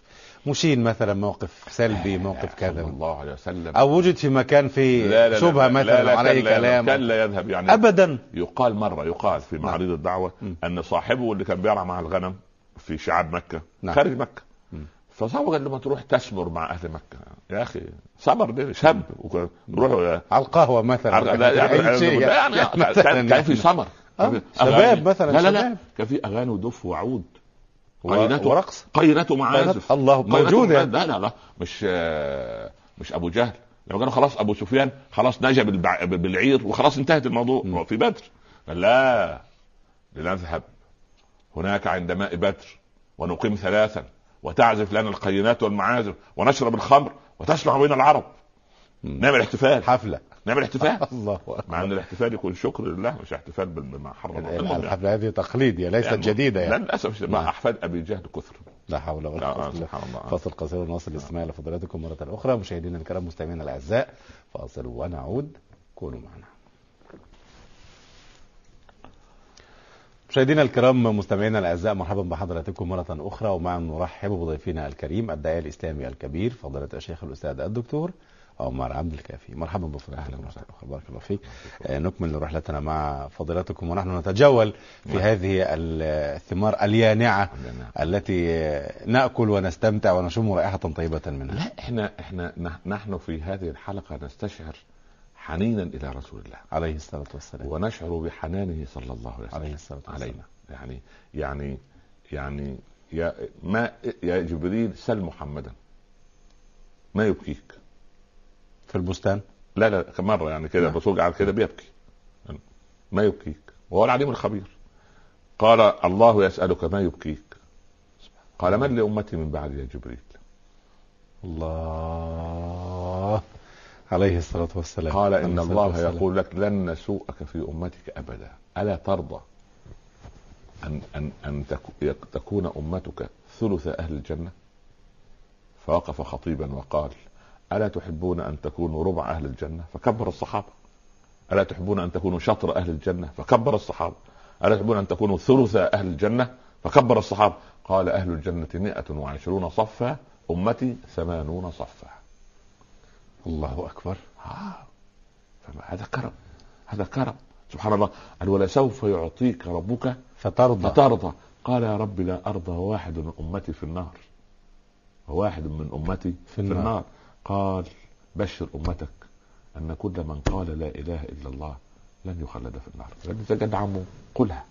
مشين مثلا موقف سلبي موقف صلى كذا. الله عليه وسلم. أو وجد في مكان فيه لا مثلا عليه كلام. كان لا يذهب يعني أبدا. يقال مرة يقال في معارض الدعوة م. أن صاحبه اللي كان بيرعى مع الغنم في شعاب مكة نعم. خارج مكة. فصاحبه قال لما تروح تسمر مع أهل مكة. يا أخي سمر ده شاب روحوا على القهوة مثلا. عرق- لا يعني يعني يعني كان- في يعني. سمر. آه، شباب. مثلاً، لا لا. كان في أغاني ودف وعود. قينته ورقص. قينته معازف الله موجودة معازف. لا لا لا. مش آه، مش أبو جهل. لما كانوا خلاص أبو سفيان خلاص نجا بالبع- بالعير وخلاص انتهت الموضوع م. في بدر. قال لا لنذهب. هناك عند ماء بدر ونقيم ثلاثا وتعزف لنا القينات والمعازف ونشرب الخمر وتسمع بين العرب. م. نعمل احتفال. حفلة. نعمل احتفال. الله أكبر. مع إن الاحتفال يكون شكر لله مش احتفال بما حرم الله. الحفله هذه تقليديه ليست يعني جديدة يعني. للأسف نعم. مع أحفاد أبي جهل كثر. لا حول ولا لا، قوة إلا بالله. فاصل قصير ونواصل الاستماع لفضيلتكم مرة أخرى. مشاهدينا الكرام مستمعينا الأعزاء فاصل ونعود. كونوا معنا. مشاهدينا الكرام مستمعينا الأعزاء مرحبا بحضراتكم مرة أخرى. ومع نرحب بضيفنا الكريم الداعية الإسلامي الكبير فضيلة الشيخ الأستاذ الدكتور عمر عبد الكافي. مرحبا بفضيلتكم مرة أخرى بارك الله فيك. آه، نكمل رحلتنا مع فضيلتكم ونحن نتجول في نعم. هذه الثمار اليانعة. التي نأكل ونستمتع ونشم رائحة طيبة منها. لا إحنا إحنا نح- نحن في هذه الحلقة نستشعر حنينا إلى رسول الله. عليه الصلاة والسلام. ونشعر بحنانه صلى الله عليه وسلم. عليه الصلاة والسلام. علينا. يعني يعني يعني يا ما يا جبريل سل محمدا. ما يبكيك؟ في البستان؟ لا لا مرة يعني كده نعم. الرسول قاعد كده بيبكي. ما يبكيك. وهو العليم الخبير. قال الله يسألك ما يبكيك. قال من لأمتي من بعد يا جبريل؟ الله. عليه الصلاة والسلام. قال إن الصلاة الله والسلام. يقول لك لن نسوءك في أمتك أبدا. ألا ترضى أن أن أن تك- تكون أمتك ثلث أهل الجنة؟ فوقف خطيبا وقال ألا تحبون أن تكونوا ربع أهل الجنة؟ فكبر الصحابة. ألا تحبون أن تكونوا شطر أهل الجنة؟ فكبر الصحابة. ألا تحبون أن تكونوا ثلث أهل الجنة؟ فكبر الصحابة. قال أهل الجنة مئة وعشرون صفا أمتي ثمانون صفا. الله أكبر. آه. هذا كرم. هذا كرم. سبحان الله. قال ولسوف يعطيك ربك فترضى. فترضى. قال يا رب لا أرضى واحد من أمتي في النار. واحد من أمتي في, النار. النار. قال بشر أمتك أن كل من قال لا إله إلا الله لن يخلد في النار. اذا جد عمه قلها.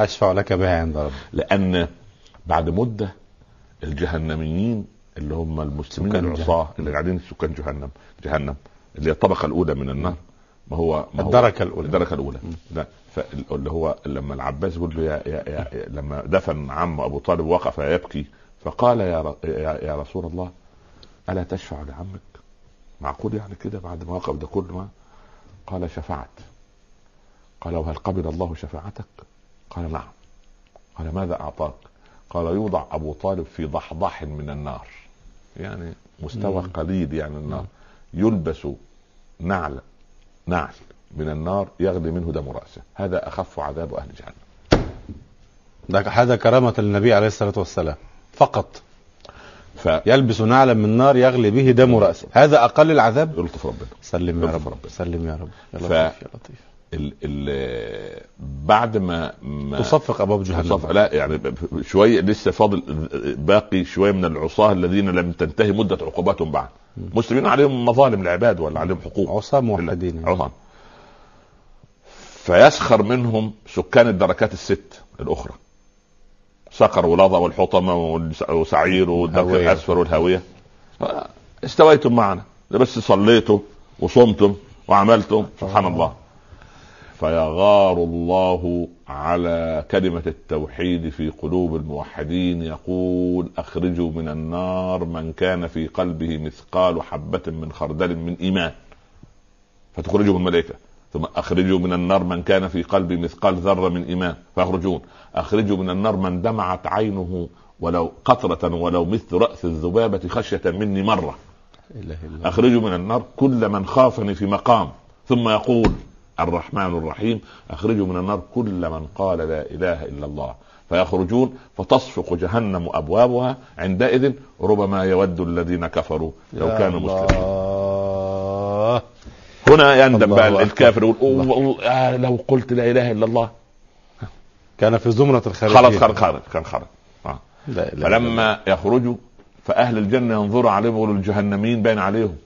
أشفع لك بها عند ربي. لأن بعد مدة الجهنميين اللي هم المسلمين العصاة. اللي قاعدين في سكان جهنم جهنم اللي هي الطبقة الأولى من النار. ما هو ما هو الدركة الأولى. الدركة الأولى. لا اللي هو لما العباس يقول له يا, يا, يا, لما دفن عم أبو طالب وقف يبكي فقال يا, يا رسول الله ألا تشفع لعمك؟ معقول يعني كده بعد ما وقف ده كله؟ ما قال شفعت. قال وهل قبل الله شفاعتك؟ قال نعم. قال ماذا أعطاك؟ قال يوضع أبو طالب في ضحضح من النار. يعني مستوى مم. قليل يعني النار. يلبس نعل نعل من النار يغلي منه دم رأسه. هذا أخف عذاب أهل جهنم. هذا كرامة للنبي عليه الصلاة والسلام. فقط. فيلطف يلبس نعلا من نار يغلي به دم رأسه. هذا أقل العذاب؟ ربنا. سلم يا رب. ربنا. سلم يا رب. يا لطيف يا لطيف. ال ال بعد ما, ما تصفق أبواب جهنم. لا يعني شوية لسه فاضل باقي شوية من العصاة الذين لم تنتهي مدة عقوباتهم بعد. مسلمين عليهم مظالم العباد ولا عليهم حقوق. عصام موحدين. عظام فيسخر منهم سكان الدركات الست الأخرى. سقر ولظى والحطمة وسعير والدرك. الاسفل والهاويه استويتم معنا. ده بس صليتم وصمتم وعملتم. سبحان الله. فيغار الله على كلمة التوحيد في قلوب الموحدين. يقول أخرجوا من النار من كان في قلبه مثقال حبة من خردل من إيمان. فتخرجهم الملائكة ثم أخرجوا من النار من كان في قلبه مثقال ذرة من إيمان. فيخرجون أخرجوا من النار من دمعت عينه ولو قطرة ولو مثل رأس الذبابة خشية مني الا الله أخرجوا من النار كل من خافني في مقام. ثم يقول الرحمن الرحيم أخرجوا من النار كل من قال لا إله إلا الله. فيخرجون فتصفق جهنم أبوابها عندئذ ربما يود الذين كفروا لو كانوا مسلمين. هنا يندم بقى. الكافر يقول آه لو قلت لا إله إلا الله. كان في زمرة الخارجين خلاص خرج خرج كان خرج. آه. فلما يخرجوا فأهل الجنة ينظروا عليهم يقولوا الجهنميين باين عليهم.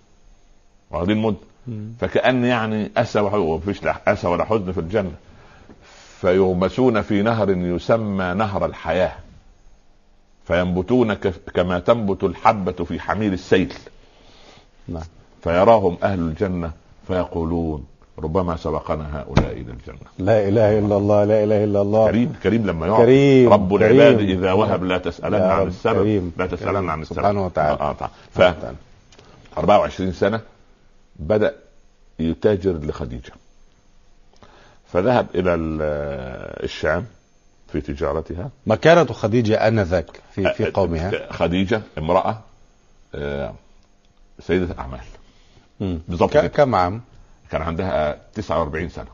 واخدين مد مم. فكأن يعني وح- ومفيش لا أسى ولا حزن في الجنة. فيغمسون في نهر يسمى نهر الحياة. فينبتون كما تنبت الحبة في حميل السيل. نعم. فيراهم أهل الجنة فيقولون ربما سبقنا هؤلاء إلى الجنة لا إله إلا الله لا إله إلا الله كريم كريم لما يقعد كريم رب كريم. العباد إذا وهب لا تسألن يا عن السبب كريم. لا كريم. عن السبب سبحانه وتعالى. آه آه تعالى. ف 24 سنة بدأ يتاجر لخديجة فذهب إلى ال- الشام في تجارتها مكانة خديجة آنذاك في في قومها خديجة امرأة آه، سيدة كده. كم عام؟ كان عندها 49 سنة.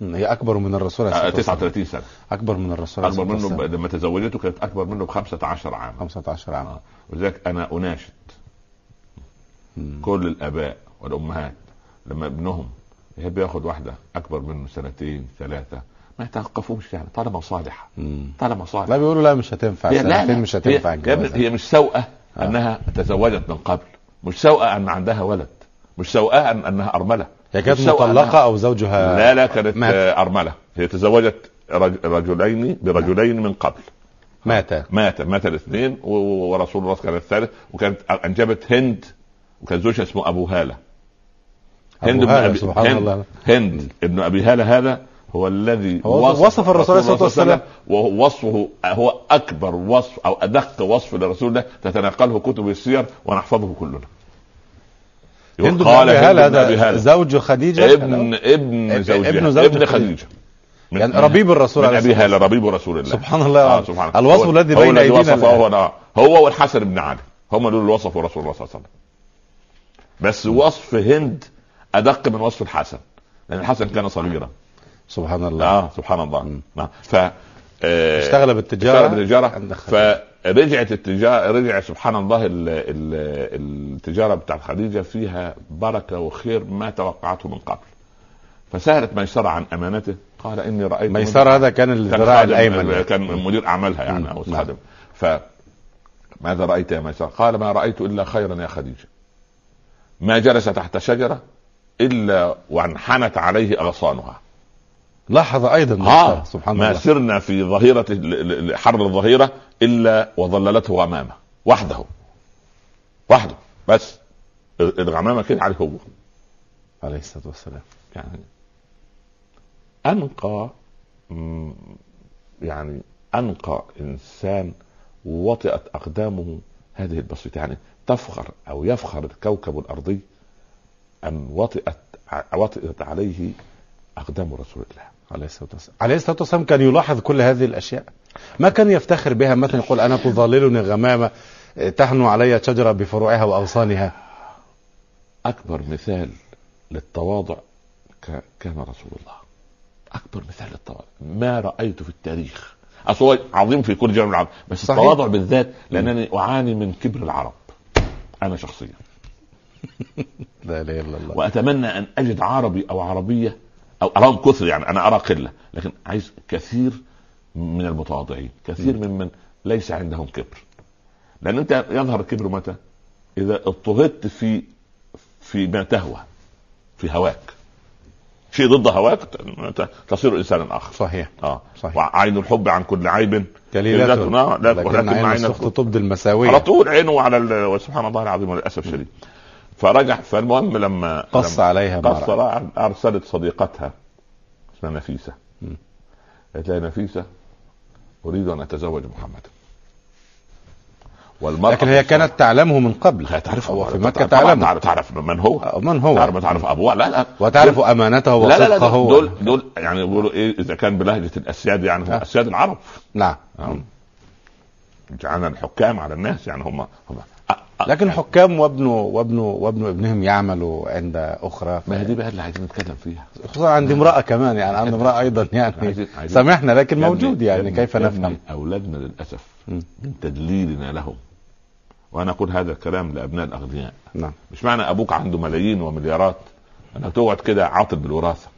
هي أكبر من الرسول عليه آه، الصلاة والسلام. 39 سنة أكبر من الرسول عليه أكبر منه ب-. لما تزوجته كانت أكبر منه ب 15 عام 15 عام آه. ولذلك أنا أناشد مم. كل الآباء والأمهات لما ابنهم يحب ياخد واحدة أكبر منه سنتين ثلاثة ما يتوقفوش يعني طالما صالحة. طالما صالحة لا بيقولوا لا مش هتنفع هي لا لا مش هتنفع هي, هي مش سوءة آه. أنها تزوجت من قبل مش سوءة أن عندها ولد مش سوءه أن أنها أرملة. هي كانت أنها... أو زوجها لا لا كانت مات. أرملة. هي تزوجت رج... رجلين برجلين من قبل. مات. مات. مات الاثنين ورسول الله كان الثالث وكانت أنجبت هند وكان زوجها اسمه أبو هالة. أبو بن هالة، أبي- سبحان هند الله. هند. ابن أبي هالة هذا هو الذي هو وصف الرسول عليه الصلاة والسلام. ووصفه هو أكبر وصف أو أدق وصف للرسول ده تتناقله كتب السير ونحفظه كلنا. هند قال هند هذا زوج خديجة؟ ابن ابن زوجها. ابن زوج ابن خديجة. خديجة. من- يعني ربيب الرسول من ابي الصلاة هاله ربيب رسول الله. سبحان الله. آه. سبحان الله. الوصف هو- الذي هو بين الآن. هو آه. هو والحسن بن علي. هم دول اللي وصفوا رسول الله صلى الله عليه وسلم. بس وصف هند أدق من وصف الحسن. لأن الحسن كان صغيرا. سبحان الله. آه سبحان الله. نعم. ف آه، اشتغل بالتجارة اشتغل بالتجارة. فرجعت التجاره رجع سبحان الله ال... ال... التجارة بتاعت خديجة فيها بركة وخير ما توقعته من قبل. فسالت ميسره عن أمانته. قال إني رأيت ميسر هذا كان الذراع خادم- الأيمن كان مدير أعمالها يعني. أو نعم. خادم. ف ماذا رأيت يا ميسر؟ قال ما رأيت إلا خيرا يا خديجة. ما جلس تحت شجرة إلا وانحنت عليه أغصانها. لاحظ ها ميسر. سبحان ما الله. سرنا في ل- حر الظهيرة إلا وظللته غمامة وحده. وحده. بس. الغمامة كده عليه هو. عليه الصلاة والسلام. يعني أنقى مم، يعني أنقى إنسان وطئت أقدامه هذه البسيطة. يعني تفخر أو يفخر الكوكب الأرضي أن وطئت وطئت عليه أقدام رسول الله. عليه الصلاة والسلام. عليه الصلاة والسلام كان يلاحظ كل هذه الأشياء. ما كان يفتخر بها مثلا يقول أنا تظللني غمامة تحنو علي شجرة بفروعها وأغصانها أكبر مثال للتواضع كان رسول الله. أكبر مثال للتواضع. ما رأيت في التاريخ. هو عظيم في كل جانب العرب بس صحيح. التواضع بالذات لأنني أعاني من كبر العرب. أنا شخصيا. لا إله إلا الله. وأتمنى أن أجد عربي أو عربية أو أراهم كثر يعني أنا أرى قلة لكن عايز كثير من المتواضعين كثير ممن ليس عندهم كبر. لأن أنت يظهر الكبر متى؟ إذا اضطهدت في في ما تهوى في هواك. شيء ضد هواك تصير انسانا آخر. صحيح آه. صحيح. وعين الحب عن كل عيب كليلة لا لكن عين السخط تبدي المساوية. على طول عينه على. سبحان الله العظيم للاسف الشديد. فرجع فالمهم لما قص لما عليها قص أرسلت صديقتها اسمها نفيسة. قالت لها نفيسة أريد أن أتزوج محمد. والمرأة لكن هي كانت تعلمه من قبل. هي تعرف هو في مكة تعرف تعلمه. تعرف من هو؟ من هو؟ تعرف تعرف ابوه لا لا. وتعرف أمانته لا لا لا وصدقه دول دول يعني يقولوا إيه إذا كان بلهجة الأسياد يعني هم آه. أسياد العرب. نعم. نعم. جعلنا الحكام على الناس يعني هم هم لكن حكام وابنه وابنه وابن ابنهم يعملوا عند أخرى. ما هي دي بقى اللي عايزين نتكلم فيها. خصوصا عند امرأة كمان يعني عند امرأة أيضا يعني. عايزين- عايزين- سامحنا لكن موجود يعني كيف نفهم؟ أولادنا للأسف. من تدليلنا لهم. وأنا أقول هذا الكلام لأبناء الأغنياء. نعم. مش معنى أبوك عنده ملايين ومليارات. انك تقعد كده عاطل بالوراثة.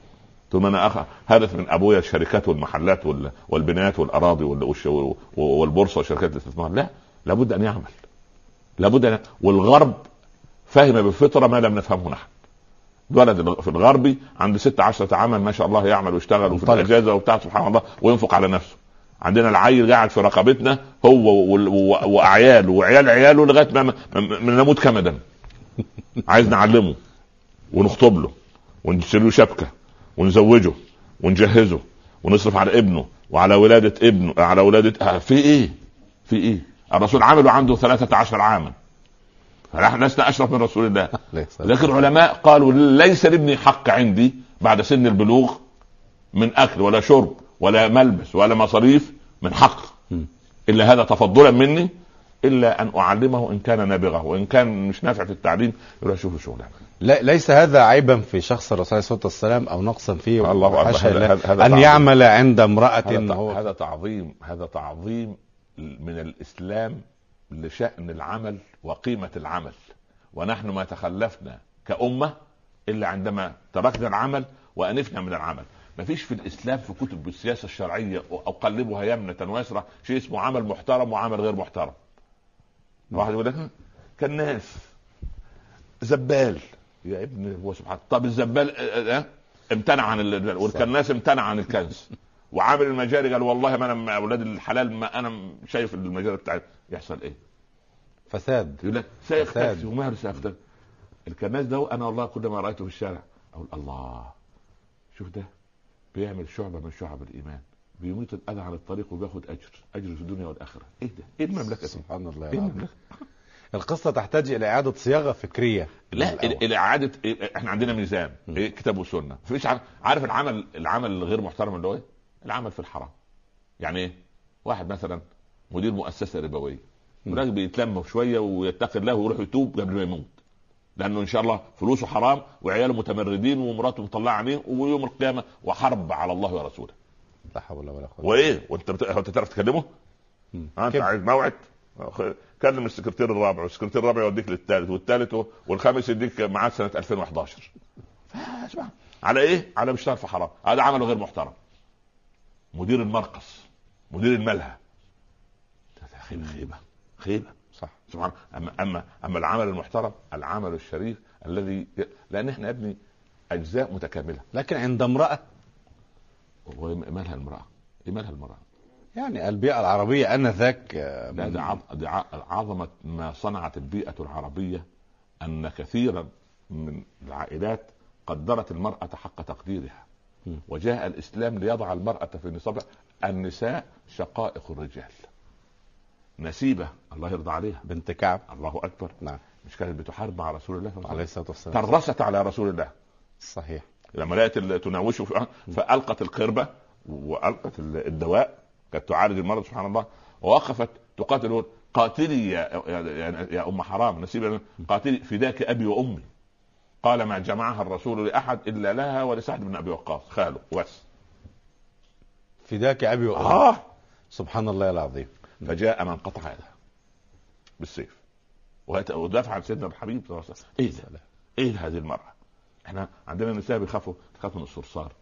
تقول ما أنا أخ... هدف من أبويا الشركات والمحلات وال... والبنايات والأراضي وال... والبورصة وشركات الاستثمار. لا لابد أن يعمل. لابد ان والغرب فهم بالفطره ما لم نفهمه نحن ولد في الغربي عنده ست عشرة عاما ما شاء الله يعمل ويشتغل وفي. الأجازة وبتاع سبحان الله وينفق على نفسه عندنا العيل قاعد في رقبتنا هو واعياله وعيال عياله لغاية ما نموت كمدا عايز نعلمه ونخطب له ونشتري له شبكة ونزوجه ونجهزه ونصرف على ابنه وعلى ولادة ابنه على ولادة آه، في إيه؟ في إيه؟ الرسول عمله عنده 13 عاما. فنحن لسنا أشرف من رسول الله. لكن العلماء قالوا ليس لابني حق عندي بعد سن البلوغ من أكل ولا شرب ولا ملبس ولا مصاريف من حق. إلا هذا تفضلا مني. إلا أن أعلمه إن كان نابغه. وإن كان مش نافع في التعليم يروح يشوف شغله. لا ليس هذا عيبا في شخص الرسول عليه الصلاة والسلام أو نقصا فيه. الله هذا- هذا- أن تعظيم. يعمل عند امرأة هذا, هذا تعظيم. هذا تعظيم. من الإسلام لشأن العمل وقيمة العمل. ونحن ما تخلفنا كأمة إلا عندما تركنا العمل وأنفنا من العمل. ما فيش في الإسلام في كتب السياسة الشرعية أو قلبها يمنة ويسرى شيء اسمه عمل محترم وعمل غير محترم. واحد يقول لك كالناس. زبال. يا ابن هو سبحان طب الزبال آه، آه، امتنع عن ال... والكناس امتنع عن الكنز. وعامل المجاري قال والله ما أنا مع أولاد الحلال ما أنا شايف المجاري بتاعتي يحصل إيه؟ فساد يقول لك. تاكسي ومارس افتر الكناس ده أنا والله كل ما رأيته في الشارع أقول الله شوف ده بيعمل شعبة من شعب الإيمان بيميت الأذى عن الطريق وبياخد أجر أجر في الدنيا والآخرة إيه ده؟ إيه المملكة دي؟ سبحان الله العظيم. المملكة؟ القصة تحتاج إلى إعادة صياغة فكرية لا اعاده إيه، إحنا عندنا ميزان إيه كتاب وسنة مفيش عارف, العمل العمل الغير محترم اللي هو إيه؟ العمل في الحرام. يعني إيه؟ واحد مثلا مدير مؤسسة ربوية الراجل بيتلم شوية ويتقي الله ويروح يتوب قبل ما يموت لأنه إن شاء الله فلوسه حرام وعياله متمردين ومراته مطلعة عليه ويوم القيامة وحرب على الله ورسوله. لا حول ولا قوة. وإيه؟ وأنت بت... أنت تعرف تكلمه؟ ها أنت. عايز موعد؟ كلم السكرتير الرابع والسكرتير الرابع يوديك للثالث والثالث والخامس يديك ميعاد سنة 2011 فاسمع على إيه؟ على بيشتغل في حرام هذا عمل غير محترم. مدير المرقص مدير الملهى خيبة خيبة خيبة صح سبحان اما اما أما العمل المحترم العمل الشريف الذي لأن إحنا يا ابني أجزاء متكاملة لكن عند امرأة ومالها المرأة؟ إيه مالها المرأة؟ يعني البيئة العربية آنذاك آه، لا ده عظ- عظمة ما صنعت البيئة العربية أن كثيرا من العائلات قدرت المرأة حق تقديرها. وجاء الإسلام ليضع المرأة في نصابها النساء شقائق الرجال. نسيبة الله يرضى عليها. بنت كعب. الله أكبر. نعم. مش كانت بتحارب مع رسول الله عليه الصلاة والسلام. ترست على رسول الله. صحيح. لما لقيت ال- تناوشه فألقت القربة وألقت ال- الدواء. كانت تعالج المرض سبحان الله. ووقفت تقاتل قاتلي يا, يا, أم حرام. نسيب قاتلي فداك أبي وأمي. قال ما جمعها الرسول لأحد إلا لها ولسعد بن أبي وقاص. خاله بس فداك أبي وامي آه. سبحان الله العظيم. فجاء من قطع يده بالسيف. ودافع عن سيدنا الحبيب صلى الله عليه وسلم. إيه ده؟ إيه هذه المرأة؟ إحنا عندنا نساء بيخافوا تخاف من الصرصار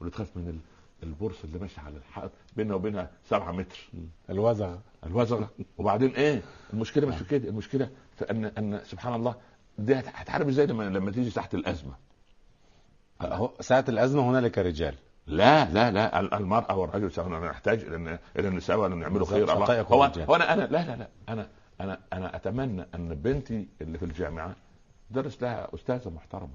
واللي تخاف من ال- البورصة اللي ماشية على الحائط بيننا وبينها سبعة متر. الوزغ الوزغة. وبعدين إيه؟ المشكلة مش في كده. المشكلة في ان أن سبحان الله دي هت- هتحارب إزاي لما لما تيجي تحت الأزمة؟ هو ساعة الأزمة هنالك رجال. لا لا لا ال- المرأة والرجل سواء نحتاج إلى إلى النساء وأن نعملوا خير الله. هو. هو أنا أنا لا لا لا أنا أنا أنا أتمنى أن بنتي اللي في الجامعة درس لها أستاذة محترمة.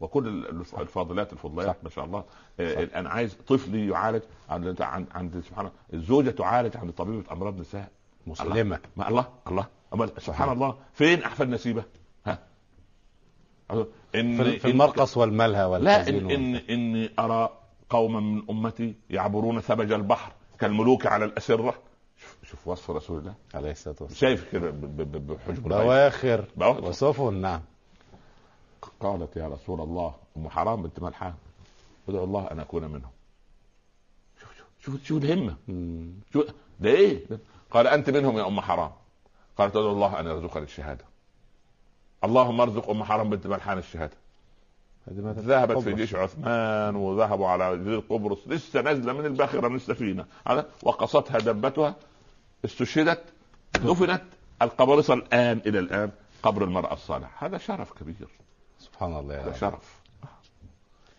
وكل ال- الف- الفاضلات الفضليات ما شاء الله. آه، أنا عايز طفلي يعالج عند عند, عند سبحان الله. الزوجة تعالج عند طبيبة أمراض نساء. مسلمة. ما الله الله. أما سبحان الله. فين أحفاد نسيبة؟ ها إن في المرقص والملهى لا إن, إن إني أرى قوما من أمتي يعبرون ثبج البحر كالملوك على الأسرة. شوف, شوف وصف رسول الله عليه الصلاة والسلام. شايف كده بحجب. بواخر. وسفن نعم. قالت يا رسول الله أم حرام بنت ملحان ادعو الله أن أكون منهم. شوف شوف شوف, شوف الهمة. شوف ده إيه؟ قال أنت منهم يا أم حرام. قالت ادعو الله أن يرزقني الشهادة. اللهم ارزق أم حرام بنت ملحان ما ذهبت في. جيش عثمان وذهبوا على جزيرة قبرص لسه نازلة من الباخرة من السفينة. هذا وقصتها دبتها استشهدت دفنت القبرصة الآن إلى الآن قبر المرأة الصالحة. هذا شرف كبير. سبحان الله هذا. شرف.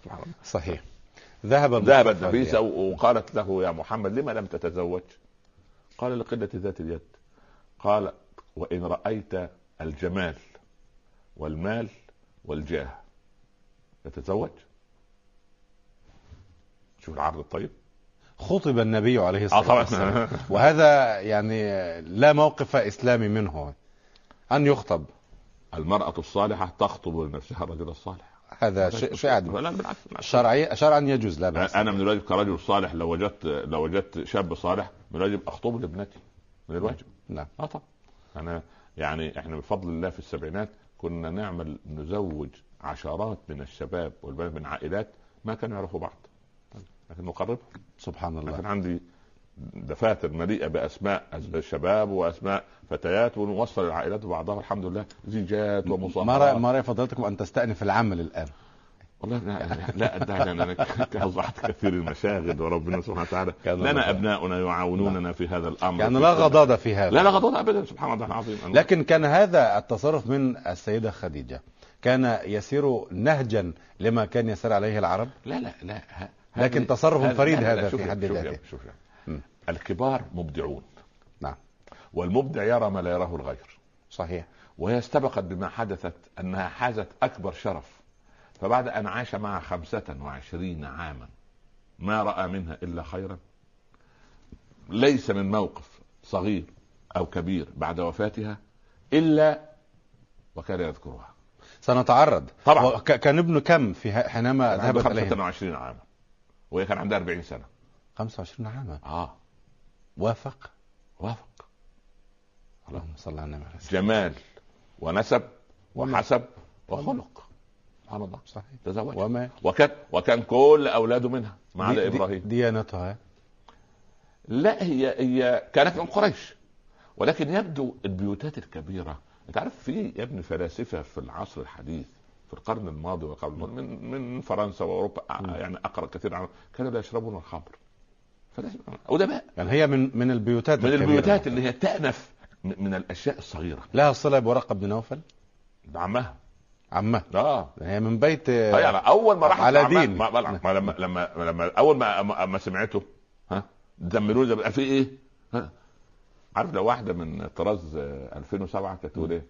سبحان الله. صحيح ذهب ذهبت المصطفى نفيسة وقالت له يا محمد لما لم تتزوج؟ قال لقلة ذات اليد. قال وإن رأيت الجمال. والمال والجاه. تتزوج شوف العرض الطيب؟ خطب النبي عليه آه الصلاه طبعا. والسلام. وهذا يعني لا موقف إسلامي منه أن يخطب. المرأة الصالحة تخطب لنفسها الرجل الصالح. هذا شيء شيء عادي. شرعي شرعا يجوز لا بأس. أنا من الواجب كرجل صالح لو وجدت لو وجدت شاب صالح من الواجب أخطبه لابنتي من الواجب. نعم. آه طبعا. أنا يعني إحنا بفضل الله في السبعينات كنا نعمل نزوج عشرات من الشباب والبنات من عائلات ما كانوا يعرفوا بعض. لكن نقربهم سبحان كان الله عندي دفاتر مليئة بأسماء الشباب وأسماء فتيات ونوصل العائلات ببعضها الحمد لله زيجات ومصاهرات ما رأي فضلتكم أن تستأنف العمل الآن؟ والله لا لا أدعي ان أنا اوضحت كثير المشاغل وربنا سبحانه وتعالى. كان لنا. أبناؤنا يعاونوننا في هذا الأمر. يعني لا غضاضة في هذا. لا لا غضاضة ابدا سبحان الله العظيم. لكن كان هذا التصرف من السيدة خديجة. كان يسير نهجا لما كان يسير عليه العرب؟ لا لا لا لكن تصرف فريد هذا في حد ذاته. الكبار مبدعون. نعم. والمبدع يرى ما لا يراه الغير. صحيح. وهي استبقت بما حدثت أنها حازت أكبر شرف فبعد أن عاش معها خمسة وعشرين عاما ما رأى منها إلا خيرا. ليس من موقف صغير أو كبير بعد وفاتها إلا وكان يذكرها. سنتعرض. طبعا. كان ابنه كم في حينما ذهبت إليه 25 عاما. وهي كان عندها 40 سنة. 25 عاما. آه. وافق؟ وافق. اللهم صل على النبي جمال ونسب وحسب وخلق. سبحان الله. صحيح. تزوج. وما وكان وكان كل أولاده منها ما عدا إبراهيم. ديانتها. لا هي هي كانت من قريش. ولكن يبدو البيوتات الكبيرة. أنت عارف في يا ابني فلاسفة في العصر الحديث في القرن الماضي وقبل الماضي من من فرنسا وأوروبا يعني أقرأ كثير عنهم كانوا لا يشربون الخمر. فلاسفة أدباء. يعني هي من من البيوتات من. البيوتات اللي هي تأنف من الأشياء الصغيرة. لها صلة بورقة بن نوفل عمها عمه. آه. هي من بيت آه، يعني أول ما راحت على دين. ما ما ما لما لما لما أول ما ما, ما سمعته ها؟ دمروا بقى في إيه؟ ها؟ عارف لو واحدة من طراز آه، 2007 كانت تقول إيه؟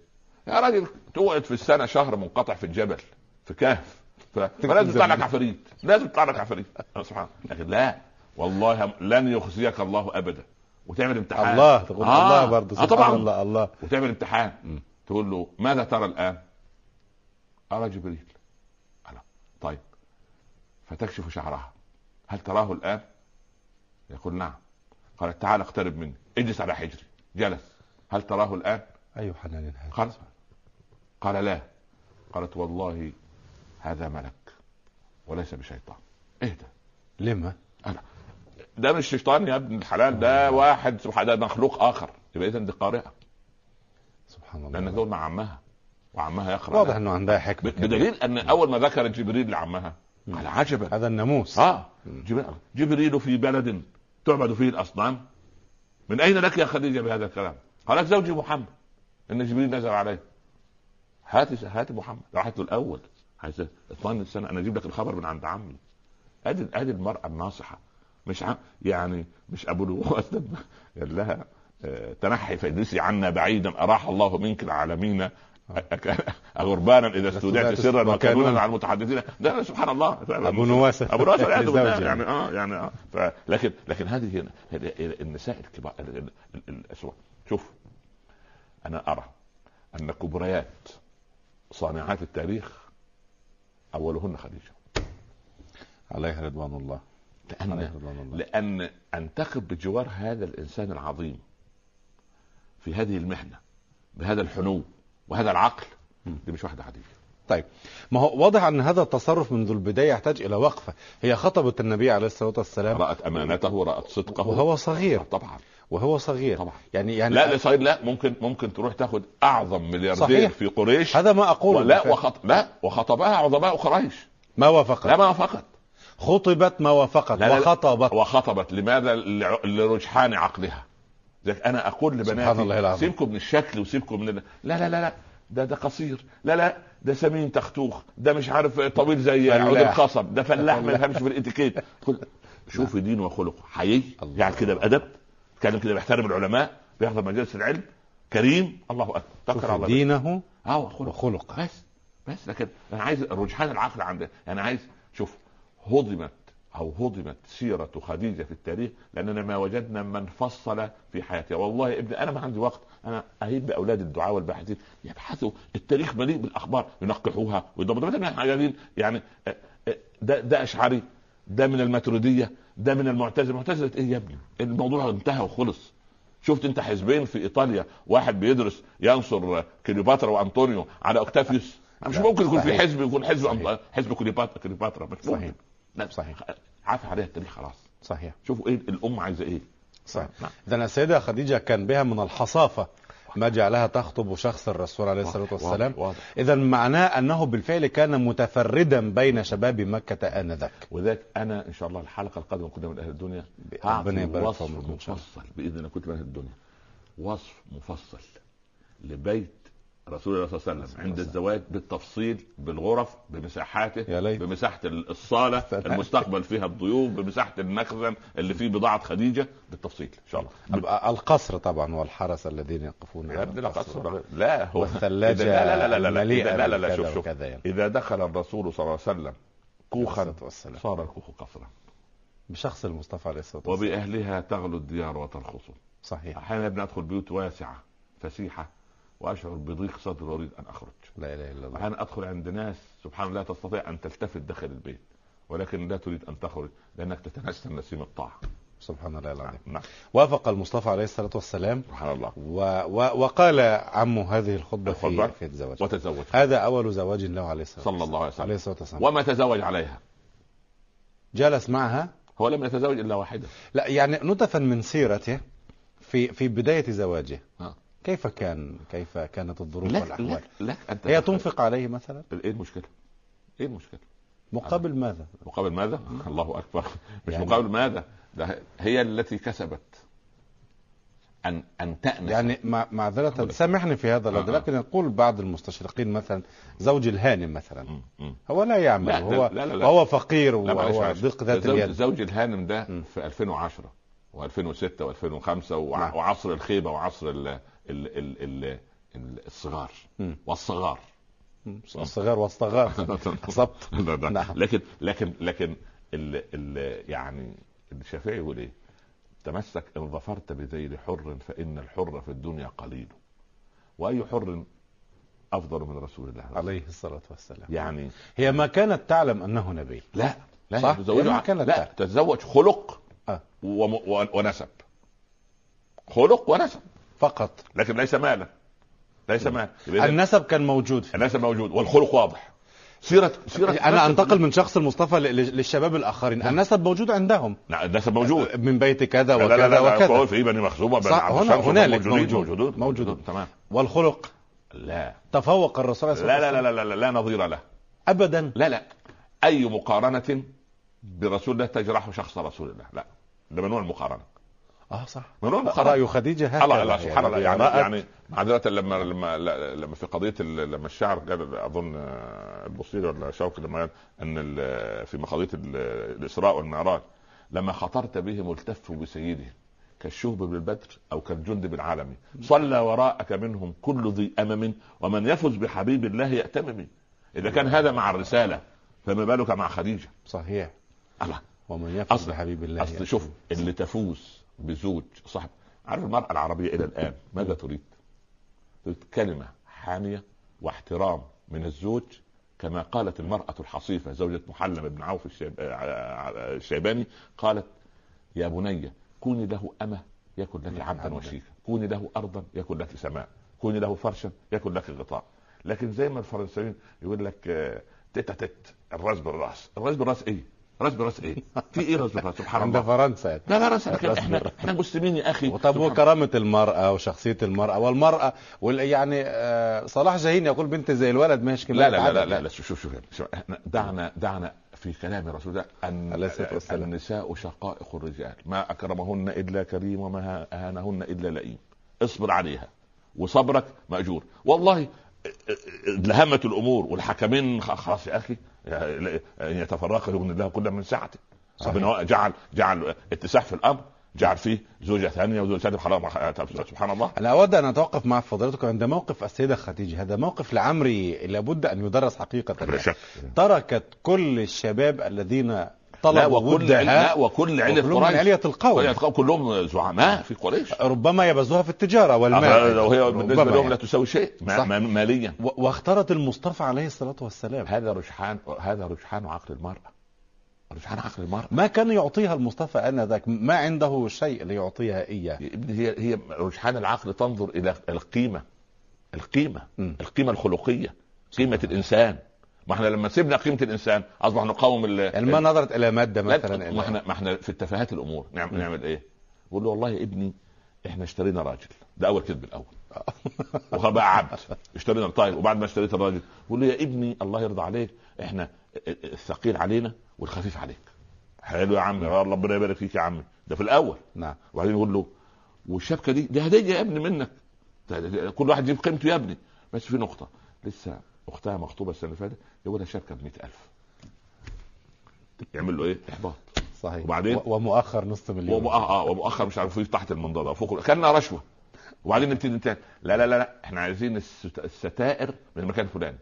يا راجل تقعد في السنة شهر منقطع في الجبل في كهف فلازم يطلع لك عفاريت. لازم يطلع لك عفاريت. آه، سبحان الله. لكن لا. والله لن يخزيك الله أبدا. وتعمل امتحان. الله تقول آه. الله برضه. آه سبحان طبعا الله الله. وتعمل امتحان. م. تقول له ماذا ترى الآن؟ ارى جبريل. أنا. طيب. فتكشف شعرها. هل تراه الآن؟ يقول نعم. قالت تعال اقترب مني. اجلس على حجري. جلس. هل تراه الآن؟ اي حنان هذا قال قال لا. قالت والله هذا ملك وليس بشيطان. اهدى لما؟ أنا. ده مش شيطان يا ابن الحلال ده واحد سبحان ده مخلوق آخر. يبقى اذا دي قارئة. سبحان الله. لأن دول مع عمها. وعمها يقرأ واضح. إنه عندها حكمة. ب- بدليل أن أول ما ذكرت جبريل لعمها قال عجبا. هذا الناموس. آه. جبريل, جبريل في بلد تعبد فيه الأصنام. من أين لك يا خديجة بهذا الكلام؟ قالت زوجي محمد. إن جبريل نزل عليه. هات هات محمد. راحت له الأول. عايز اطمئن سنه أنا أجيب لك الخبر من عند عمي. ادي أدي المرأة الناصحة. مش عم يعني مش أبو ده قال لها آه، تنحي فاجلسي عنا بعيدا. أراح الله منك العالمين. أك- أغربانا إذا استودعت سرا وكانونا على المتحدثين. ده سبحان الله. أبو نواس. أبو نواس والعياذ بالله. لزوجها. يعني آه يعني آه. لكن لكن هذه النساء الكبار. ال- ال- ال- الأسوأ شوف أنا أرى أن كبريات صانعات التاريخ أولهن خديجة. عليها رضوان الله. لأن رضوان الله. لأن أن تقف بجوار هذا الإنسان العظيم في هذه المحنه بهذا الحنو وهذا العقل. دي مش واحدة عاديه طيب ما هو واضح أن هذا التصرف منذ البداية يحتاج إلى وقفة. هي خطبت النبي عليه الصلاة والسلام. رأت أمانته ورأت صدقه. وهو صغير. طبعا. وهو صغير. طبعا. يعني يعني لا لصغير لا ممكن ممكن تروح تاخد أعظم ملياردير صحيح. في قريش. هذا ما أقوله. لا. وخط... لا وخطبها عظماء قريش. ما وافقت. لا ما فقط خطبت ما وافقت. لا،. وخطبت. وخطبت لماذا؟ لرجحان عقلها. ذلك أنا أقول سبحان الله لبناتي. سيبكم من الشكل وسيبكم من. لا لا لا لا ده ده قصير لا لا ده سمين تختوخ ده مش عارف طويل زي. عود القصب ده فلاح ما. يفهمش في الإتيكيت شوفي دين وخلقه حيي. يعني كده بأدب يتكلم كده بيحترم العلماء بيحضر مجالس العلم كريم الله أكبر تكر الله دينه آه وخلقه بس بس لكن أنا عايز رجحان العقل عند أنا عايز شوف هضمت أو هضمت سيرة خديجة في التاريخ لأننا ما وجدنا من فصل في حياتها. والله يا ابني أنا ما عندي وقت. أنا أهيب بأولاد الدعاء والباحثين. يبحثوا. التاريخ مليء بالأخبار. ينقحوها. ويضبطوا إحنا يعني آه، آه، ده ده أشعري. ده من الماتريديه ده من المعتزلة. المعتزله إيه يا ابني؟ الموضوع انتهى وخلص. شفت أنت حزبين في إيطاليا؟ واحد بيدرس ينصر كليوباترا وأنطونيو على أوكتافيوس. مش ممكن يكون في حزب يكون حزب صحيح. حزب كليوباترا كليوباترا. مش صحيح. لا صحيح. عافى عليها التاريخ خلاص. صحيح. شوفوا إيه الأم عايزة إيه. صحيح. نعم. اذا السيدة خديجة كان بها من الحصافة ما جعلها تخطب شخص الرسول عليه الصلاة والسلام. اذا معناه أنه بالفعل كان متفردا بين شباب مكة آنذاك. وذاك أنا إن شاء الله الحلقة القادمة كنا من أهل الدنيا ربنا وصف مفصل بإذن الله كنت من أهل الدنيا. وصف مفصل لبيت رسول الله صلى الله عليه وسلم عند الزواج بالتفصيل بالغرف بمساحاته بمساحة الصالة المستقبل فيها الضيوف بمساحة المخزن اللي فيه بضاعة خديجة بالتفصيل إن شاء الله. القصر طبعا والحرس الذين يقفون على القصر. لا هو والثلاجة لا لا لا لا لا لا لا, لا لا شوف شوف. يعني. إذا دخل الرسول صلى الله عليه وسلم كوخا صار الكوخ قصرا. بشخص المصطفى عليه الصلاة والسلام. وبأهلها تغلو الديار وترخص صحيح. أحيانا بندخل بيوت واسعة فسيحة. وأشعر بضيق صدر وأريد أن أخرج. لا إله إلا الله. أحيانا أدخل عند ناس سبحان الله تستطيع أن تلتفت داخل البيت ولكن لا تريد أن تخرج لأنك تتنسم نسيم الطاعة. سبحان الله العظيم. نعم. وافق المصطفى عليه الصلاة والسلام. سبحان الله. و... و... وقال عمه هذه الخطبة في في الزواج. وتزوج. هذا أول زواج له عليه الصلاة صلى الله عليه وسلم. عليه الصلاة والسلام. وما تزوج عليها؟ جلس معها؟ هو لم يتزوج إلا واحدة. لا يعني نتفا من سيرته في في بداية زواجه. ها. كيف كان كيف كانت الظروف لا والأحوال؟ لا, لا أنت هي تنفق عليه مثلا؟ إيه المشكلة؟ إيه المشكلة؟ مقابل أنا. ماذا؟ مقابل ماذا؟ الله أكبر. مش يعني مقابل ماذا؟ ده هي التي كسبت. ان أن تأنس. يعني معذرة سامحني في هذا اللفظ لكن يقول بعض المستشرقين مثلا زوج الهانم مثلا. هو لا يعمل لا هو لا لا لا. هو فقير وهو ضيق ذات اليد. زوج الهانم ده في 2010 و2006 و2005 وعصر الخيبة وعصر الصغار والصغار. الصغار والصغار. بالضبط. نعم. لكن لكن لكن ال ال يعني الشافعي يقول إيه؟ تمسك إن ظفرت بذيل حر فإن الحر في الدنيا قليل. وأي حر أفضل من رسول الله. عليه الصلاة والسلام. يعني هي ما كانت تعلم أنه نبي. لا لا صح؟ ما كانت لا تتزوج خلق آه. ونسب. خلق ونسب. فقط. لكن ليس مالا. ليس مال النسب كان موجود فيه. النسب موجود. والخلق واضح. سيرة سيرة أنا أنتقل من شخص المصطفى للشباب الآخرين. نعم. النسب موجود عندهم. نعم النسب موجود. من بيت كذا وكذا لا لا لا وكذا. في بني مخزومه صح هنا هنالك موجود موجود موجود. تمام. والخلق؟ لا. تفوق الرسول صلى الله عليه وسلم لا لا لا لا لا نظير له. ابدا. لا لا. أي مقارنة برسول الله تجرح شخص رسول الله؟ لا. ده ممنوع المقارنة؟ آه صح. رأي خديجة هكذا. الله الله سبحان الله. يعني يعني معذره لما لما لما في قضية لما الشاعر قال أظن البصيري ولا شوقي لما قال إن في قضية الإسراء والمعراج لما خطرت بهم التفوا بسيدهم كالشهب بالبدر أو كالجند بالعالم صلى وراءك منهم كل ذي أمم ومن يفز بحبيب الله يأتمم إذا كان هذا مع الرسالة فما بالك مع خديجة؟ صحيح. الله. ومن يفز بحبيب الله أصل شوف اللي تفوز بزوج صاحب. عارف المرأة العربية إلى الآن ماذا تريد؟ تريد كلمة حامية واحترام من الزوج كما قالت المرأة الحصيفة زوجة محلم بن عوف الشيباني قالت يا بني كوني له أمة يكن لك عبدا وشيكا. كوني له أرضا يكن لك سماء. كوني له فرشا يكن لك غطاء. لكن زي ما الفرنسيين يقول لك تيتا تت الراس بالرأس. الراس بالرأس إيه؟ رأس براس إيه؟ في إيه رأس؟ براس سبحان الله. عند فرنسا. لا لا رأس إحنا إحنا مسلمين يا أخي. طب وكرامة المرأة وشخصية المرأة والمرأة وال يعني آه صلاح جاهين يقول بنت زي الولد ماشي لا لا لا لا, لا شوف شوف شوف دعنا دعنا في كلام الرسول ده أن النساء شقائق الرجال. ما أكرمهن إلا كريم وما اهانهن إلا لئيم. اصبر عليها. وصبرك مأجور. والله لهمت الأمور. والحكمين خلاص يا أخي. ان يتفرقا يغني الله كل من سعته. ربنا جعل جعل اتساع في الأمر جعل فيه زوجة ثانية وزوجة ثالثة. حرام. سبحان الله. أنا أود أن أتوقف مع فضيلتكم عند موقف السيدة خديجة. هذا موقف لعمري لابد أن يدرس حقيقة. شك. تركت كل الشباب الذين طلب لا وكل لا وكل علة وكلهم من قريش علية القوم. علية القوم كلهم زعماء في قريش. ربما يبذوها في التجارة والمال. وهي بالنسبة ربما لهم لا يعني. تساوي شيء ماليا. واختارت المصطفى عليه الصلاة والسلام. هذا رجحان هذا رجحان عقل المرأة. رجحان عقل المرأة. ما كان يعطيها المصطفى آنذاك؟ ما عنده شيء ليعطيها إياه. هي هي رجحان العقل تنظر إلى القيمة. القيمة. مم. القيمة الخلقية. قيمة الإنسان. ما إحنا لما سيبنا قيمة الإنسان اصبح نقاوم ال يعني ما نظرت إلى مادة لا، مثلا ما إحنا ما إحنا في التفاهات الأمور. نعمل نعمل إيه؟ بقول له والله يا ابني إحنا اشترينا راجل. ده أول كذب الأول. وهو بقى عبد. اشترينا طيب وبعد ما اشتريت الراجل بقول له يا ابني الله يرضى عليك إحنا الثقيل علينا والخفيف عليك. حلو يا عمي يا ربنا يبارك فيك يا عمي. ده في الأول. نعم. وبعدين يقول له والشبكة دي دي هديه يا ابني منك. كل واحد يجيب قيمته يا ابني. بس في نقطة لسه أختها مخطوبة السنة اللي فاتت يقولها شبكه ب 100000 يعمل له إيه؟ إحباط. صحيح. وبعدين؟ ومؤخر نصف مليون. ومؤ- آه ومؤخر مش عارف إيه تحت المنضدة فوق كأنها رشوة. وبعدين نبتدي نتكلم لا لا لا لا إحنا عايزين الست- الستائر من المكان الفلاني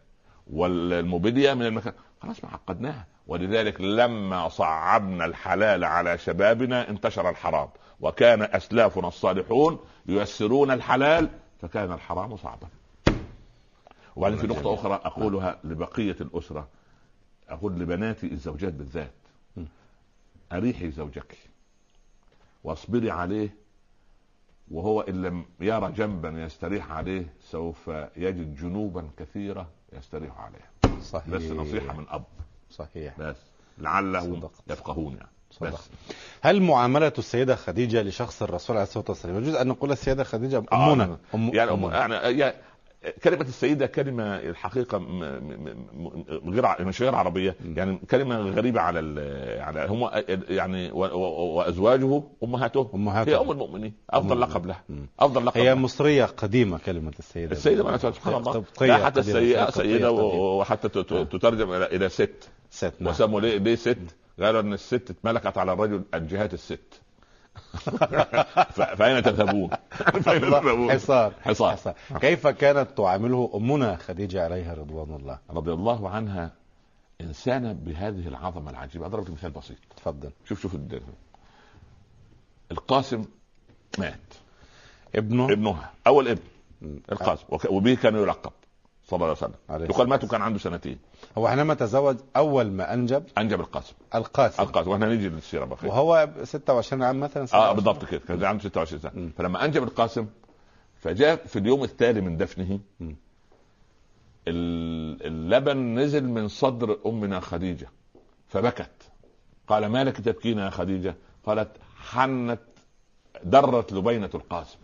والموبيليا من المكان. خلاص ما عقدناها. ولذلك لما صعبنا الحلال على شبابنا انتشر الحرام. وكان أسلافنا الصالحون ييسرون الحلال فكان الحرام صعبا. وبعدين في نقطة أخرى أقولها لبقية الأسرة. أقول لبناتي الزوجات بالذات. م. أريحي زوجك. واصبري عليه. وهو إن لم يرى جنبا يستريح عليه سوف يجد جنوبا كثيرة يستريح عليها صحيح. بس نصيحة من أب. صحيح. بس. لعلهم. يفقهون يعني. بس. هل معاملة السيدة خديجة لشخص الرسول عليه الصلاة والسلام يجوز أن نقول السيدة خديجة آه، أمنا أم يعني أمنا. يعني هي كلمة السيدة كلمة الحقيقة م- م- م- غير مش غير عربية م. يعني كلمة غريبة على ال- على هم يعني و- و- وأزواجه أمهاتهم أمهات هي أم المؤمنين أفضل أم لقب لها م. أفضل لقب هي لها. مصرية قديمة كلمة السيدة السيدة معناتها سبحان الله لا حتى قديمة. و- وحتى آه. تترجم إلى إلى ست ست نعم. وسموا ليه ليه ست؟ قالوا إن الست اتملكت على الرجل الجهات الست ف- فأين تذهبون؟ فأين تذهبون؟ حصار. حصار. كيف كانت تعامله أمنا خديجة عليها رضوان الله؟ رضي الله عنها إنسانة بهذه العظمة العجيبة. أضرب لك مثال بسيط. تفضل. شوف شوف الد- القاسم مات. ابنه؟ ابنها. أول ابن. القاسم. وك- وبه كان يلقب. صلى الله عليه وسلم. عليه يقال مات وكان عنده سنتين. هو حينما تزوج أول ما أنجب؟ أنجب القاسم. القاسم. القاسم. وإحنا نيجي للسيرة بخير وهو 26 عام مثلا آه 27. بالضبط كده. كان عنده 26 سنة. م. فلما أنجب القاسم فجاء في اليوم التالي من دفنه م. اللبن نزل من صدر أمنا خديجة فبكت. قال ما لك تبكين يا خديجة؟ قالت حنت درت لبينة القاسم.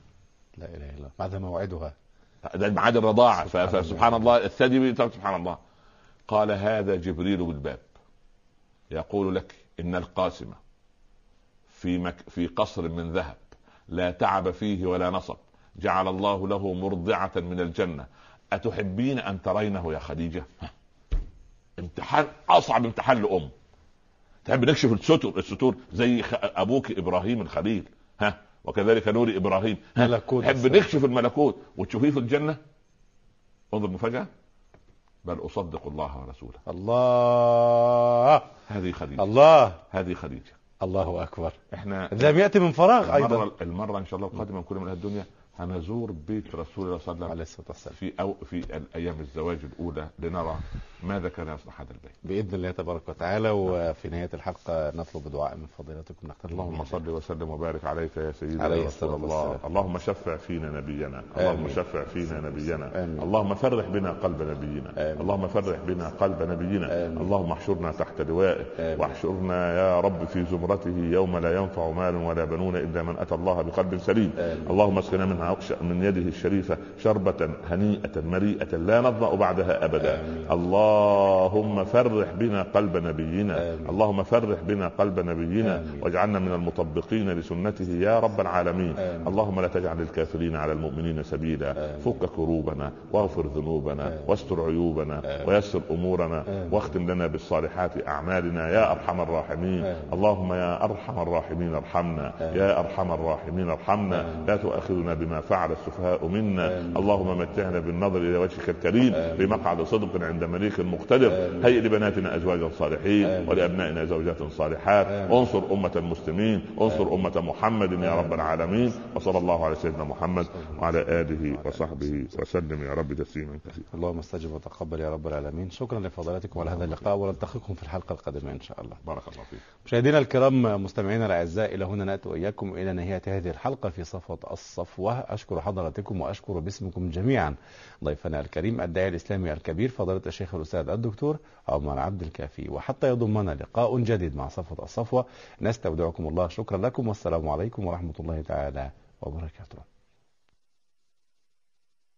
لا إله إلا الله. بعد موعدها. ده ميعاد الرضاعة. فسبحان الله. الثدي سبحان الله. قال هذا جبريل بالباب. يقول لك إن القاسم في مك في قصر من ذهب لا تعب فيه ولا نصب. جعل الله له مرضعة من الجنة. أتحبين أن ترينه يا خديجة؟ امتحان أصعب امتحان لأم. تحب نكشف الستر الستور زي أبوك إبراهيم الخليل. ها؟ وكذلك نور تحب السماء. نكشف الملكوت وتشوفيه في الجنة. انظر المفاجأة بل أصدق الله ورسوله. الله. هذه خديجة. الله. هذه خديجة. الله أكبر. إحنا لم يأتي من فراغ أيضا. المرة, المرة إن شاء الله القادمة نكون من الدنيا. هنزور بيت رسول الله صلى الله عليه وسلم في أو في الأيام الزواج الأولى لنرى ماذا كان يصنع هذا البيت بإذن الله تبارك وتعالى وفي نهاية الحلقة نطلب دعاء من فضيلتكم نختم اللهم. صل وسلم وبارك عليك يا سيدنا عليه رسول الله والسلام. اللهم شفع فينا نبينا اللهم آمين. شفع فينا نبينا آمين. اللهم فرح بنا قلب نبينا آمين. اللهم فرح بنا قلب نبينا آمين. اللهم احشرنا تحت لوائه آمين. واحشرنا يا رب في زمرته يوم لا ينفع مال ولا بنون إلا من أتى الله بقلب سليم آمين. اللهم اسقنا من عقش من يده الشريفة شربة هنيئة مريئة لا نظمأ بعدها أبدا آمين. اللهم فرح بنا قلب نبينا آمين. اللهم فرح بنا قلب نبينا آمين. واجعلنا من المطبقين لسنته يا رب العالمين آمين. اللهم لا تجعل الكافرين على المؤمنين سبيلا آمين. فك كروبنا واغفر ذنوبنا آمين. واستر عيوبنا آمين. ويسر أمورنا آمين. واختم لنا بالصالحات أعمالنا يا أرحم الراحمين آمين. اللهم يا أرحم الراحمين ارحمنا آمين. يا أرحم الراحمين ارحمنا آمين. لا تؤاخذنا بما ما فعل السفهاء منا. اللهم متعنا بالنظر إلى وجهك الكريم في مقعد صدق عند مليك مقتدر. هيئ لبناتنا أزواجا صالحين ولأبنائنا زوجات صالحات. انصر أمة المسلمين. انصر أمة محمد يا رب العالمين. وصلى الله على سيدنا محمد وعلى آله وصحبه وسلم يا رب تسليما كثيرا. اللهم استجب وتقبل يا رب العالمين. شكرا لفضلاتكم على هذا اللقاء. ونلتقيكم في الحلقة القادمة إن شاء الله. بارك الله فيك. مشاهدينا الكرام مستمعينا الأعزاء إلى هنا نأتي وإياكم إلى نهاية هذه الحلقة في صفوة الصفوة. أشكر حضراتكم وأشكر باسمكم جميعا. ضيفنا الكريم الداعي الإسلامي الكبير فضيلة الشيخ الأستاذ الدكتور عمر عبد الكافي. وحتى يضمنا لقاء جديد مع صفوة الصفوة. نستودعكم الله شكرا لكم والسلام عليكم ورحمة الله تعالى وبركاته.